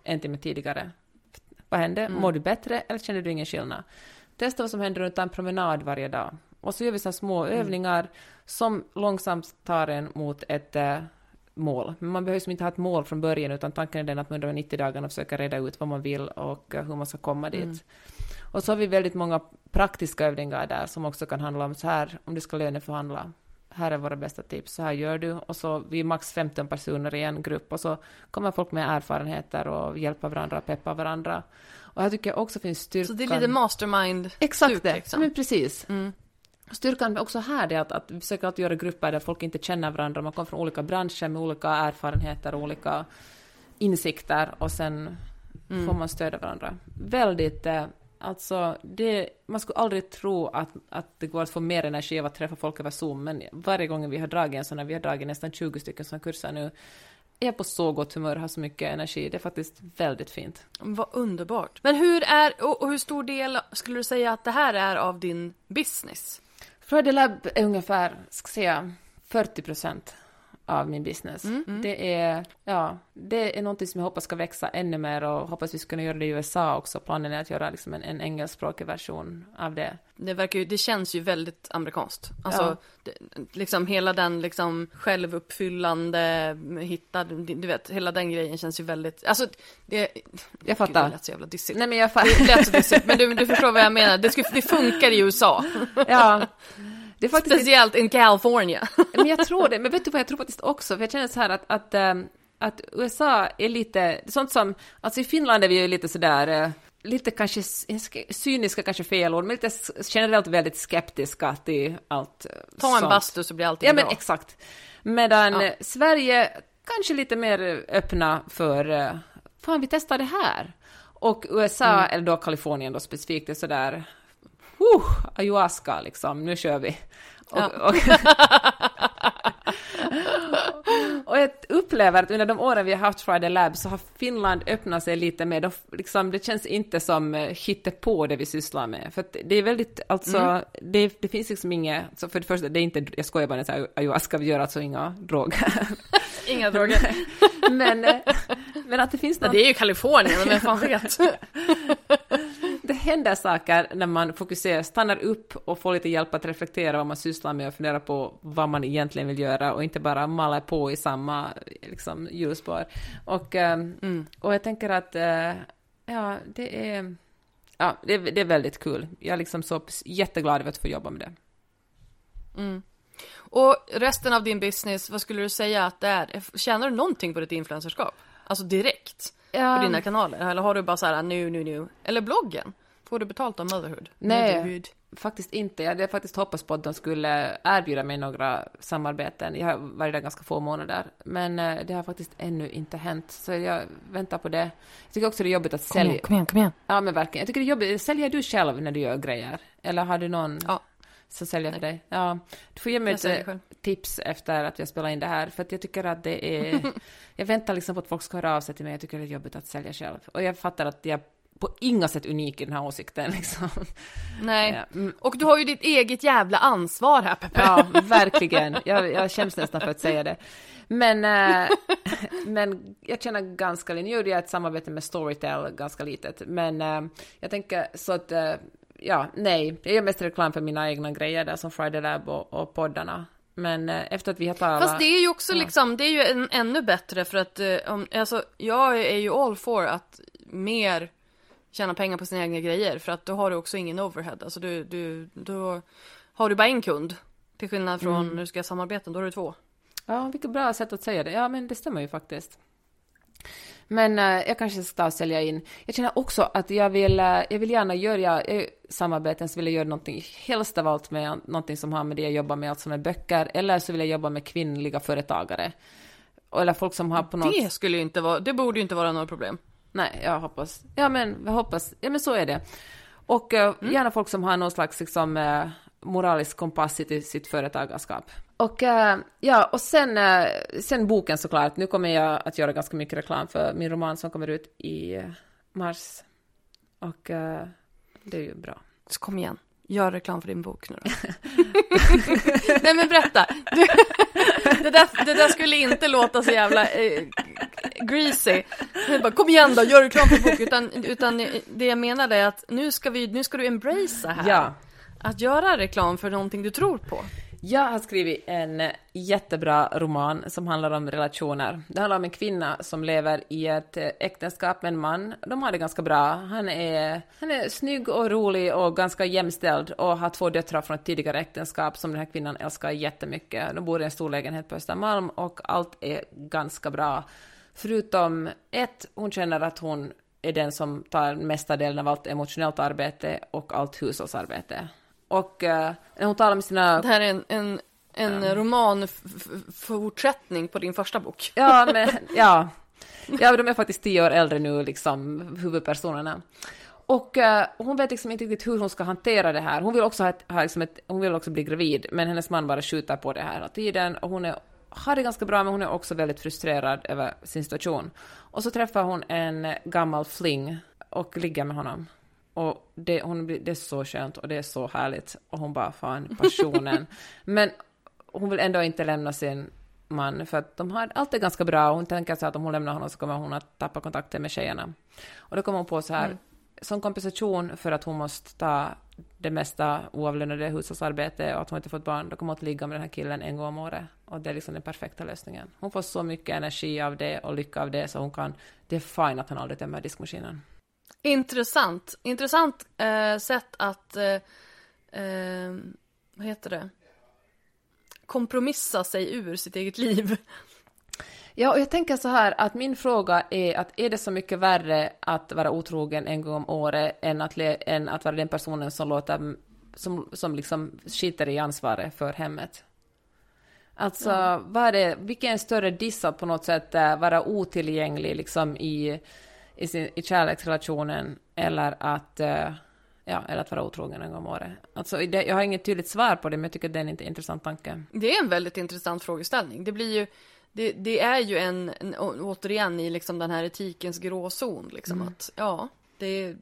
en timme tidigare. Vad händer? Mm. Mår du bättre eller känner du ingen skillnad? Testa vad som händer om du tar en promenad varje dag. Och så gör vi så små mm. övningar som långsamt tar en mot ett äh, mål. Men man behöver inte ha ett mål från början, utan tanken är den att man under 90 dagarna försöker reda ut vad man vill och äh, hur man ska komma dit. Mm. Och så har vi väldigt många praktiska övningar där som också kan handla om så här, om du ska löneförhandla, här är våra bästa tips, så här gör du. Och så vi är max 15 personer i en grupp och så kommer folk med erfarenheter och hjälper varandra peppar varandra. Och här tycker jag också finns styrkan... Så det är lite mastermind Exakt det, liksom. men precis. Mm. Styrkan också här är att, att vi försöker alltid göra grupper där folk inte känner varandra, man kommer från olika branscher med olika erfarenheter och olika insikter och sen mm. får man stödja varandra. Väldigt, eh, alltså, det, man skulle aldrig tro att, att det går att få mer energi av att träffa folk över Zoom, men varje gång vi har dragit en sån här, vi har dragit nästan 20 stycken sådana kurser nu, är jag på så gott humör och har så mycket energi. Det är faktiskt väldigt fint. Vad underbart. Men hur är, och hur stor del skulle du säga att det här är av din business? Friday Lab är ungefär, ska säga, 40 procent av min business. Mm, mm. Det, är, ja, det är någonting som jag hoppas ska växa ännu mer och hoppas vi ska kunna göra det i USA också. Planen är att göra liksom en, en engelskspråkig version av det. Det, verkar ju, det känns ju väldigt amerikanskt. Alltså, ja. det, liksom hela den liksom självuppfyllande, hitta, du vet, hela den grejen känns ju väldigt, alltså det... Jag fattar. Gud, det lät så jävla dissigt. Nej men jag fattar. Det lät så dissigt, men du, du förstår vad jag menar. Det, skulle, det funkar i USA. Ja. Det är faktiskt Speciellt in California. men jag tror det, men vet du vad jag tror faktiskt också, för jag känner så här att, att, ähm, att USA är lite, sånt som, alltså i Finland är vi ju lite sådär, äh, lite kanske cyniska, kanske fel ord, men lite generellt väldigt skeptiska till allt äh, Ta en bastu så blir allting ja, bra. Ja, men exakt. Medan ja. Sverige kanske lite mer öppna för, fan vi testar det här. Och USA, mm. eller då Kalifornien då specifikt, är sådär, uh, ayahuasca liksom, nu kör vi. Och, ja. och, och jag upplever att under de åren vi har haft Friday Lab så har Finland öppnat sig lite mer, då, liksom, det känns inte som eh, på det vi sysslar med. För det är väldigt, alltså, mm. det, det, finns liksom inget, så för det första, det är inte, jag skojar bara, så här, ayahuasca, vi gör alltså inga droger. inga droger. men, eh, men att det finns något... Det är ju Kalifornien, men vem fan vet? Händer saker när man fokuserar, stannar upp och får lite hjälp att reflektera vad man sysslar med och fundera på vad man egentligen vill göra och inte bara mala på i samma liksom, hjulspår. Och, ehm, mm. och jag tänker att uh, ja, det är, ja, det är, det är väldigt kul. Jag är liksom så jätteglad över att få jobba med det. Mm. Och resten av din business, vad skulle du säga att det är? Tjänar du någonting på ditt influencerskap? Alltså direkt? Um, på dina kanaler? Eller har du bara så här nu, nu, nu? Eller bloggen? Får du betalt av Motherhood? Nej, Motherhood. faktiskt inte. Jag hade faktiskt hoppats på att de skulle erbjuda mig några samarbeten. Jag har varit där ganska få månader, men eh, det har faktiskt ännu inte hänt, så jag väntar på det. Jag tycker också det är jobbigt att sälja... Kom igen, kom igen, Ja, men verkligen. Jag tycker det är jobbigt. Säljer du själv när du gör grejer? Eller har du någon... Ja. Som säljer för dig? Ja. Du får ge mig ett eh, tips efter att jag spelar in det här, för att jag tycker att det är... jag väntar liksom på att folk ska höra av sig till mig. Jag tycker det är jobbigt att sälja själv. Och jag fattar att jag på inga sätt unik i den här åsikten. Liksom. Nej. Mm. och du har ju ditt eget jävla ansvar här Peppe. Ja, verkligen. Jag, jag känns nästan för att säga det. Men, äh, men jag känner ganska, nu gjorde jag ett samarbete med Storytel, ganska litet, men äh, jag tänker så att, äh, ja, nej, jag gör mest reklam för mina egna grejer där som Friday Lab och, och poddarna. Men efter att vi har talat... Fast det är ju också ja. liksom, det är ju en, ännu bättre för att, um, alltså jag är ju all for att mer tjäna pengar på sina egna grejer för att då har du också ingen overhead. Alltså du, du, då har du bara en kund. Till skillnad från mm. när du ska samarbeta, då har du två. Ja, vilket bra sätt att säga det. Ja, men det stämmer ju faktiskt. Men äh, jag kanske ska sälja in. Jag känner också att jag vill, äh, jag vill gärna göra äh, samarbeten, så vill jag göra någonting, helst av allt med någonting som har med det jag jobbar med, alltså med böcker, eller så vill jag jobba med kvinnliga företagare. eller folk som har på något... Det skulle ju inte vara, det borde ju inte vara något problem. Nej, jag hoppas. Ja, men jag hoppas. Ja, men så är det. Och eh, gärna folk som har någon slags liksom, eh, moralisk kompass i sitt företagarskap. Och eh, ja, och sen, sen boken såklart. Nu kommer jag att göra ganska mycket reklam för min roman som kommer ut i mars. Och det är ju bra. Så kom igen, gör reklam för din bok nu då. Nej men berätta. Du, det, där, det där skulle inte låta så jävla eh, greasy. Bara, kom igen då, gör reklam för bok. Utan, utan det jag menade är att nu ska, vi, nu ska du embracea här. Ja. Att göra reklam för någonting du tror på. Jag har skrivit en jättebra roman som handlar om relationer. Det handlar om en kvinna som lever i ett äktenskap med en man. De har det ganska bra. Han är, han är snygg och rolig och ganska jämställd och har två döttrar från ett tidigare äktenskap som den här kvinnan älskar jättemycket. De bor i en stor lägenhet på Östermalm och allt är ganska bra. Förutom ett, hon känner att hon är den som tar mesta delen av allt emotionellt arbete och allt hushållsarbete. Och eh, hon talar med sina... Det här är en, en, en roman f- f- fortsättning på din första bok. Ja, men ja. Ja, de är faktiskt tio år äldre nu, liksom, huvudpersonerna. Och eh, hon vet liksom inte riktigt hur hon ska hantera det här. Hon vill också, ha ett, ha liksom ett, hon vill också bli gravid, men hennes man bara skjuter på det här hela tiden. Och hon är, har det ganska bra, men hon är också väldigt frustrerad över sin situation. Och så träffar hon en gammal fling och ligger med honom. Och det, hon, det är så skönt och det är så härligt. Och hon bara, fan, passionen. men hon vill ändå inte lämna sin man för att de har allt är ganska bra och hon tänker sig att om hon lämnar honom så kommer hon att tappa kontakten med tjejerna. Och då kommer hon på så här, som kompensation för att hon måste ta det mesta oavlönade hushållsarbete och att hon inte fått barn, då kommer hon att ligga med den här killen en gång om året. Och det är liksom den perfekta lösningen. Hon får så mycket energi av det och lycka av det så hon kan, det är fine att han aldrig tömmer diskmaskinen. Intressant. Intressant eh, sätt att, eh, eh, vad heter det, kompromissa sig ur sitt eget liv. Ja, och jag tänker så här att min fråga är att är det så mycket värre att vara otrogen en gång om året än att, än att vara den personen som låter, som, som liksom skiter i ansvaret för hemmet? Alltså, vad är det, vilken större diss att på något sätt eh, vara otillgänglig liksom i, i, sin, i kärleksrelationen eller att, eh, ja, eller att vara otrogen en gång om året? Alltså, det, jag har inget tydligt svar på det, men jag tycker det är en inte intressant tanke. Det är en väldigt intressant frågeställning. Det blir ju, det, det är ju en, en återigen i liksom den här etikens gråzon liksom att, ja, det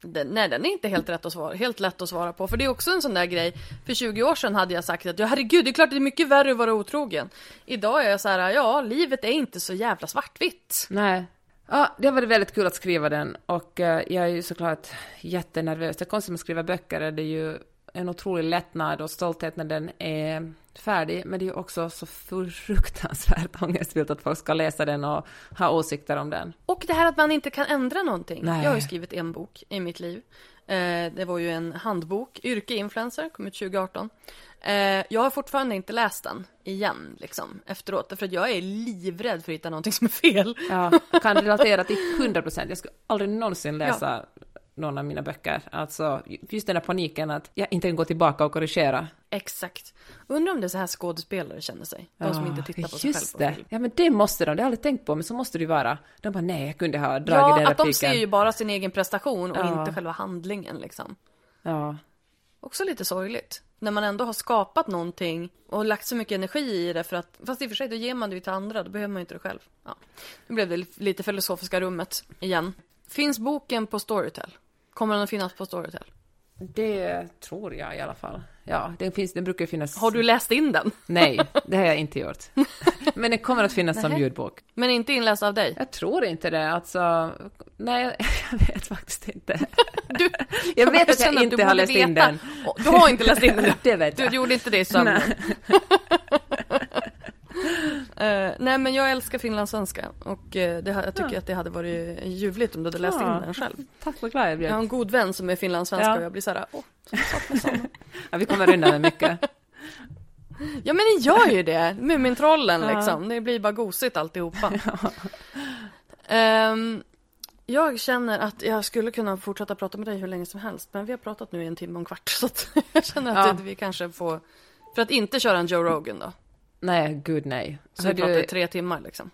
den, nej, den är inte helt, rätt att svara, helt lätt att svara på. För det är också en sån där grej. För 20 år sedan hade jag sagt att ja, herregud, det är klart det är mycket värre att vara otrogen. Idag är jag så här, ja, livet är inte så jävla svartvitt. Nej. Ja, det har varit väldigt kul att skriva den och eh, jag är ju såklart jättenervös. Det är konstigt med att skriva böcker, det är ju en otrolig lättnad och stolthet när den är färdig, men det är ju också så fruktansvärt ångestfyllt att folk ska läsa den och ha åsikter om den. Och det här att man inte kan ändra någonting. Nej. Jag har ju skrivit en bok i mitt liv. Eh, det var ju en handbok, Yrke influencer, kom ut 2018. Eh, jag har fortfarande inte läst den igen, liksom, efteråt. För att jag är livrädd för att hitta någonting som är fel. Ja, kan relatera till 100 procent. Jag skulle aldrig någonsin läsa någon av mina böcker. Alltså, just den där paniken att jag inte kan gå tillbaka och korrigera. Exakt. Undrar om det är så här skådespelare känner sig. De som inte tittar på sig just själv på det. film. Ja, men det måste de. Det har jag aldrig tänkt på, men så måste det ju vara. De bara, nej, jag kunde ha dragit den Ja, att de repliken. ser ju bara sin egen prestation och Ja. inte själva handlingen liksom. Ja. Också lite sorgligt. När man ändå har skapat någonting och lagt så mycket energi i det för att, fast i och för sig då ger man det ju till andra, då behöver man ju inte det själv. Ja. Nu blev det lite filosofiska rummet igen. Finns boken på Storytel? Kommer den att finnas på Storytel? Det tror jag i alla fall. Ja, den, finns, den brukar finnas... Har du läst in den? Nej, det har jag inte gjort. Men den kommer att finnas som Nej. ljudbok. Men inte inläst av dig? Jag tror inte det, alltså... Nej, jag vet faktiskt inte. Du, Jag vet att jag du inte har läst in veta. den. Och Du har inte läst in den? Det vet Du jag. gjorde inte det i sömnen? Eh, nej men jag älskar finlandssvenska och eh, det, jag tycker att det hade varit ljuvligt om du hade läst in Ja. den själv. Tack vad glad jag Jag blev. har en god vän som är finlandssvenska Ja. och jag blir såhär, åh, saknar såna. Ja, vi kommer undan mycket. Ja men ni gör ju det, Mumintrollen Ja. liksom. Det blir bara gosigt alltihopa. Ehm, jag känner att jag skulle kunna fortsätta prata med dig hur länge som helst. Men vi har pratat nu i en timme och en kvart. Så jag känner att Ja. vi kanske får... För att inte köra en Joe Rogan då. Nej, gud nej. Så vi pratar tre timmar liksom.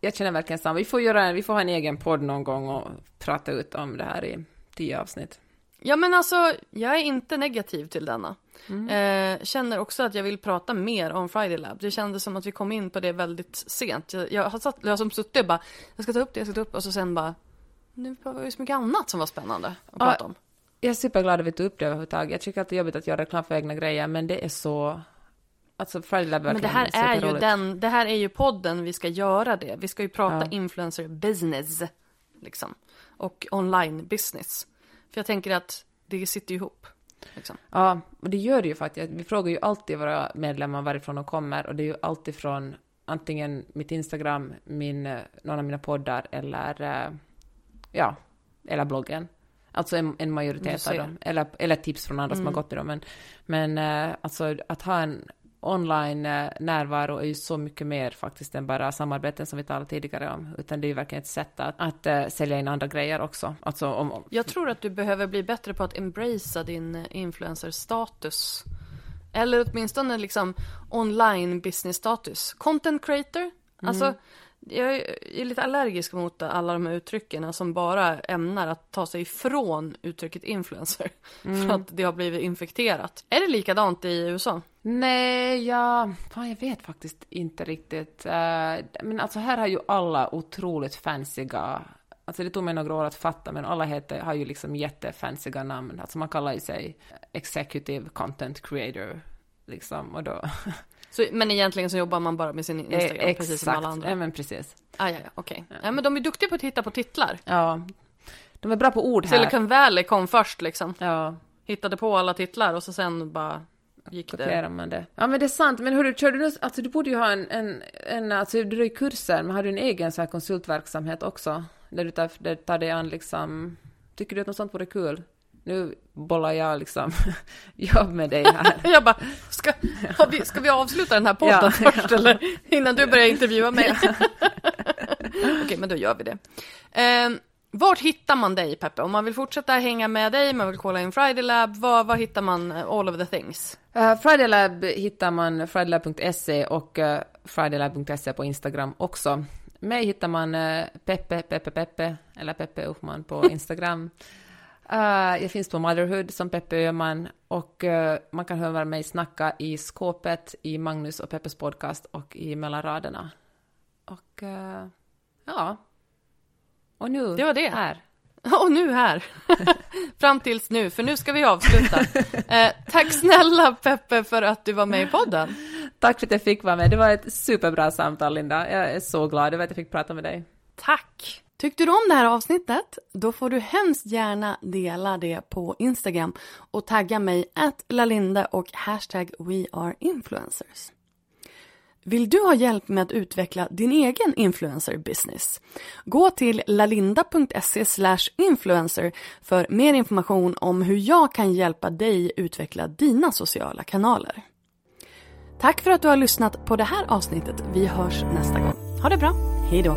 Jag känner verkligen samma. Vi får, göra, vi får ha en egen podd någon gång och prata ut om det här i tio avsnitt. Ja men alltså, jag är inte negativ till denna. Mm. Eh, känner också att jag vill prata mer om Friday Lab. Det kändes som att vi kom in på det väldigt sent. Jag, jag har, satt, jag har som suttit och bara, jag ska ta upp det, jag ska ta upp och så sen bara, nu var det så mycket annat som var spännande att ja, prata om. Jag är superglad att vi tog upp det överhuvudtaget. Jag tycker att det är jobbigt att göra reklam för egna grejer, men det är så Alltså Friday Lab Men det här är ju den, det här är ju podden vi ska göra det. Vi ska ju prata ja. influencer business. Liksom. Och online business. För jag tänker att det sitter ihop. Liksom. Ja, och det gör det ju faktiskt. Vi frågar ju alltid våra medlemmar varifrån de kommer och det är ju alltid från antingen mitt Instagram, min, någon av mina poddar eller, eh, ja, eller bloggen. Alltså en, en majoritet av dem. Eller, eller tips från andra mm. som har mm. gått i dem. Men, men eh, alltså att ha en online-närvaro är ju så mycket mer faktiskt än bara samarbeten som vi talade tidigare om, utan det är ju verkligen ett sätt att, att uh, sälja in andra grejer också. Alltså, om, om... Jag tror att du behöver bli bättre på att embracea din eh, influencer-status. Eller åtminstone liksom online business-status. Content creator. Mm. Alltså, jag är lite allergisk mot alla de här uttrycken som bara ämnar att ta sig ifrån uttrycket influencer. Mm. För att det har blivit infekterat. Är det likadant i USA? Nej, ja, fan, jag vet faktiskt inte riktigt. Uh, men alltså här har ju alla otroligt fancyga Alltså det tog mig några år att fatta, men alla heter, har ju liksom jättefancyga namn. Alltså man kallar ju sig executive content creator, liksom, och då... Så, men egentligen så jobbar man bara med sin Instagram, eh, precis som alla andra? Ja, men precis. Ah, ja, ja, okej. Okay. Ja. ja, men de är duktiga på att hitta på titlar. Ja. De är bra på ord här. Silicon Valley kom först liksom. Ja. Hittade på alla titlar och så sen bara gick Kopierar man det. Ja men det är sant, men hur kör du alltså du borde ju ha en, en, en alltså du är i kurser, men har du en egen så här konsultverksamhet också? Där du tar, där tar dig an liksom, tycker du att något sånt vore kul? Nu bollar jag liksom jobb med dig här. jag bara, ska, vi, ska vi avsluta den här podden ja, först ja. eller? Innan du börjar intervjua mig? Okej, okay, men då gör vi det. Um, vart hittar man dig Peppe? Om man vill fortsätta hänga med dig, man vill kolla in Friday Lab, var, var hittar man eh, all of the things? Uh, Friday Lab hittar man fridaylab.se och uh, fridaylab.se på Instagram också. Mig hittar man uh, Peppe, Peppe, Peppe, eller Peppe Uffman på Instagram. Uh, jag finns på Motherhood som Peppe Öhman och uh, man kan höra mig snacka i skåpet, i Magnus och Peppes podcast och i Mellan raderna. Och uh, ja, och nu det var det. här. Och nu här. Fram tills nu, för nu ska vi avsluta. Eh, tack snälla Peppe för att du var med i podden. Tack för att jag fick vara med. Det var ett superbra samtal, Linda. Jag är så glad över att jag fick prata med dig. Tack! Tyckte du om det här avsnittet? Då får du hemskt gärna dela det på Instagram och tagga mig att lalinde och hashtag weareinfluencers. Vill du ha hjälp med att utveckla din egen influencer business? Gå till lalinda.se influencer för mer information om hur jag kan hjälpa dig utveckla dina sociala kanaler. Tack för att du har lyssnat på det här avsnittet. Vi hörs nästa gång. Ha det bra. Hej då.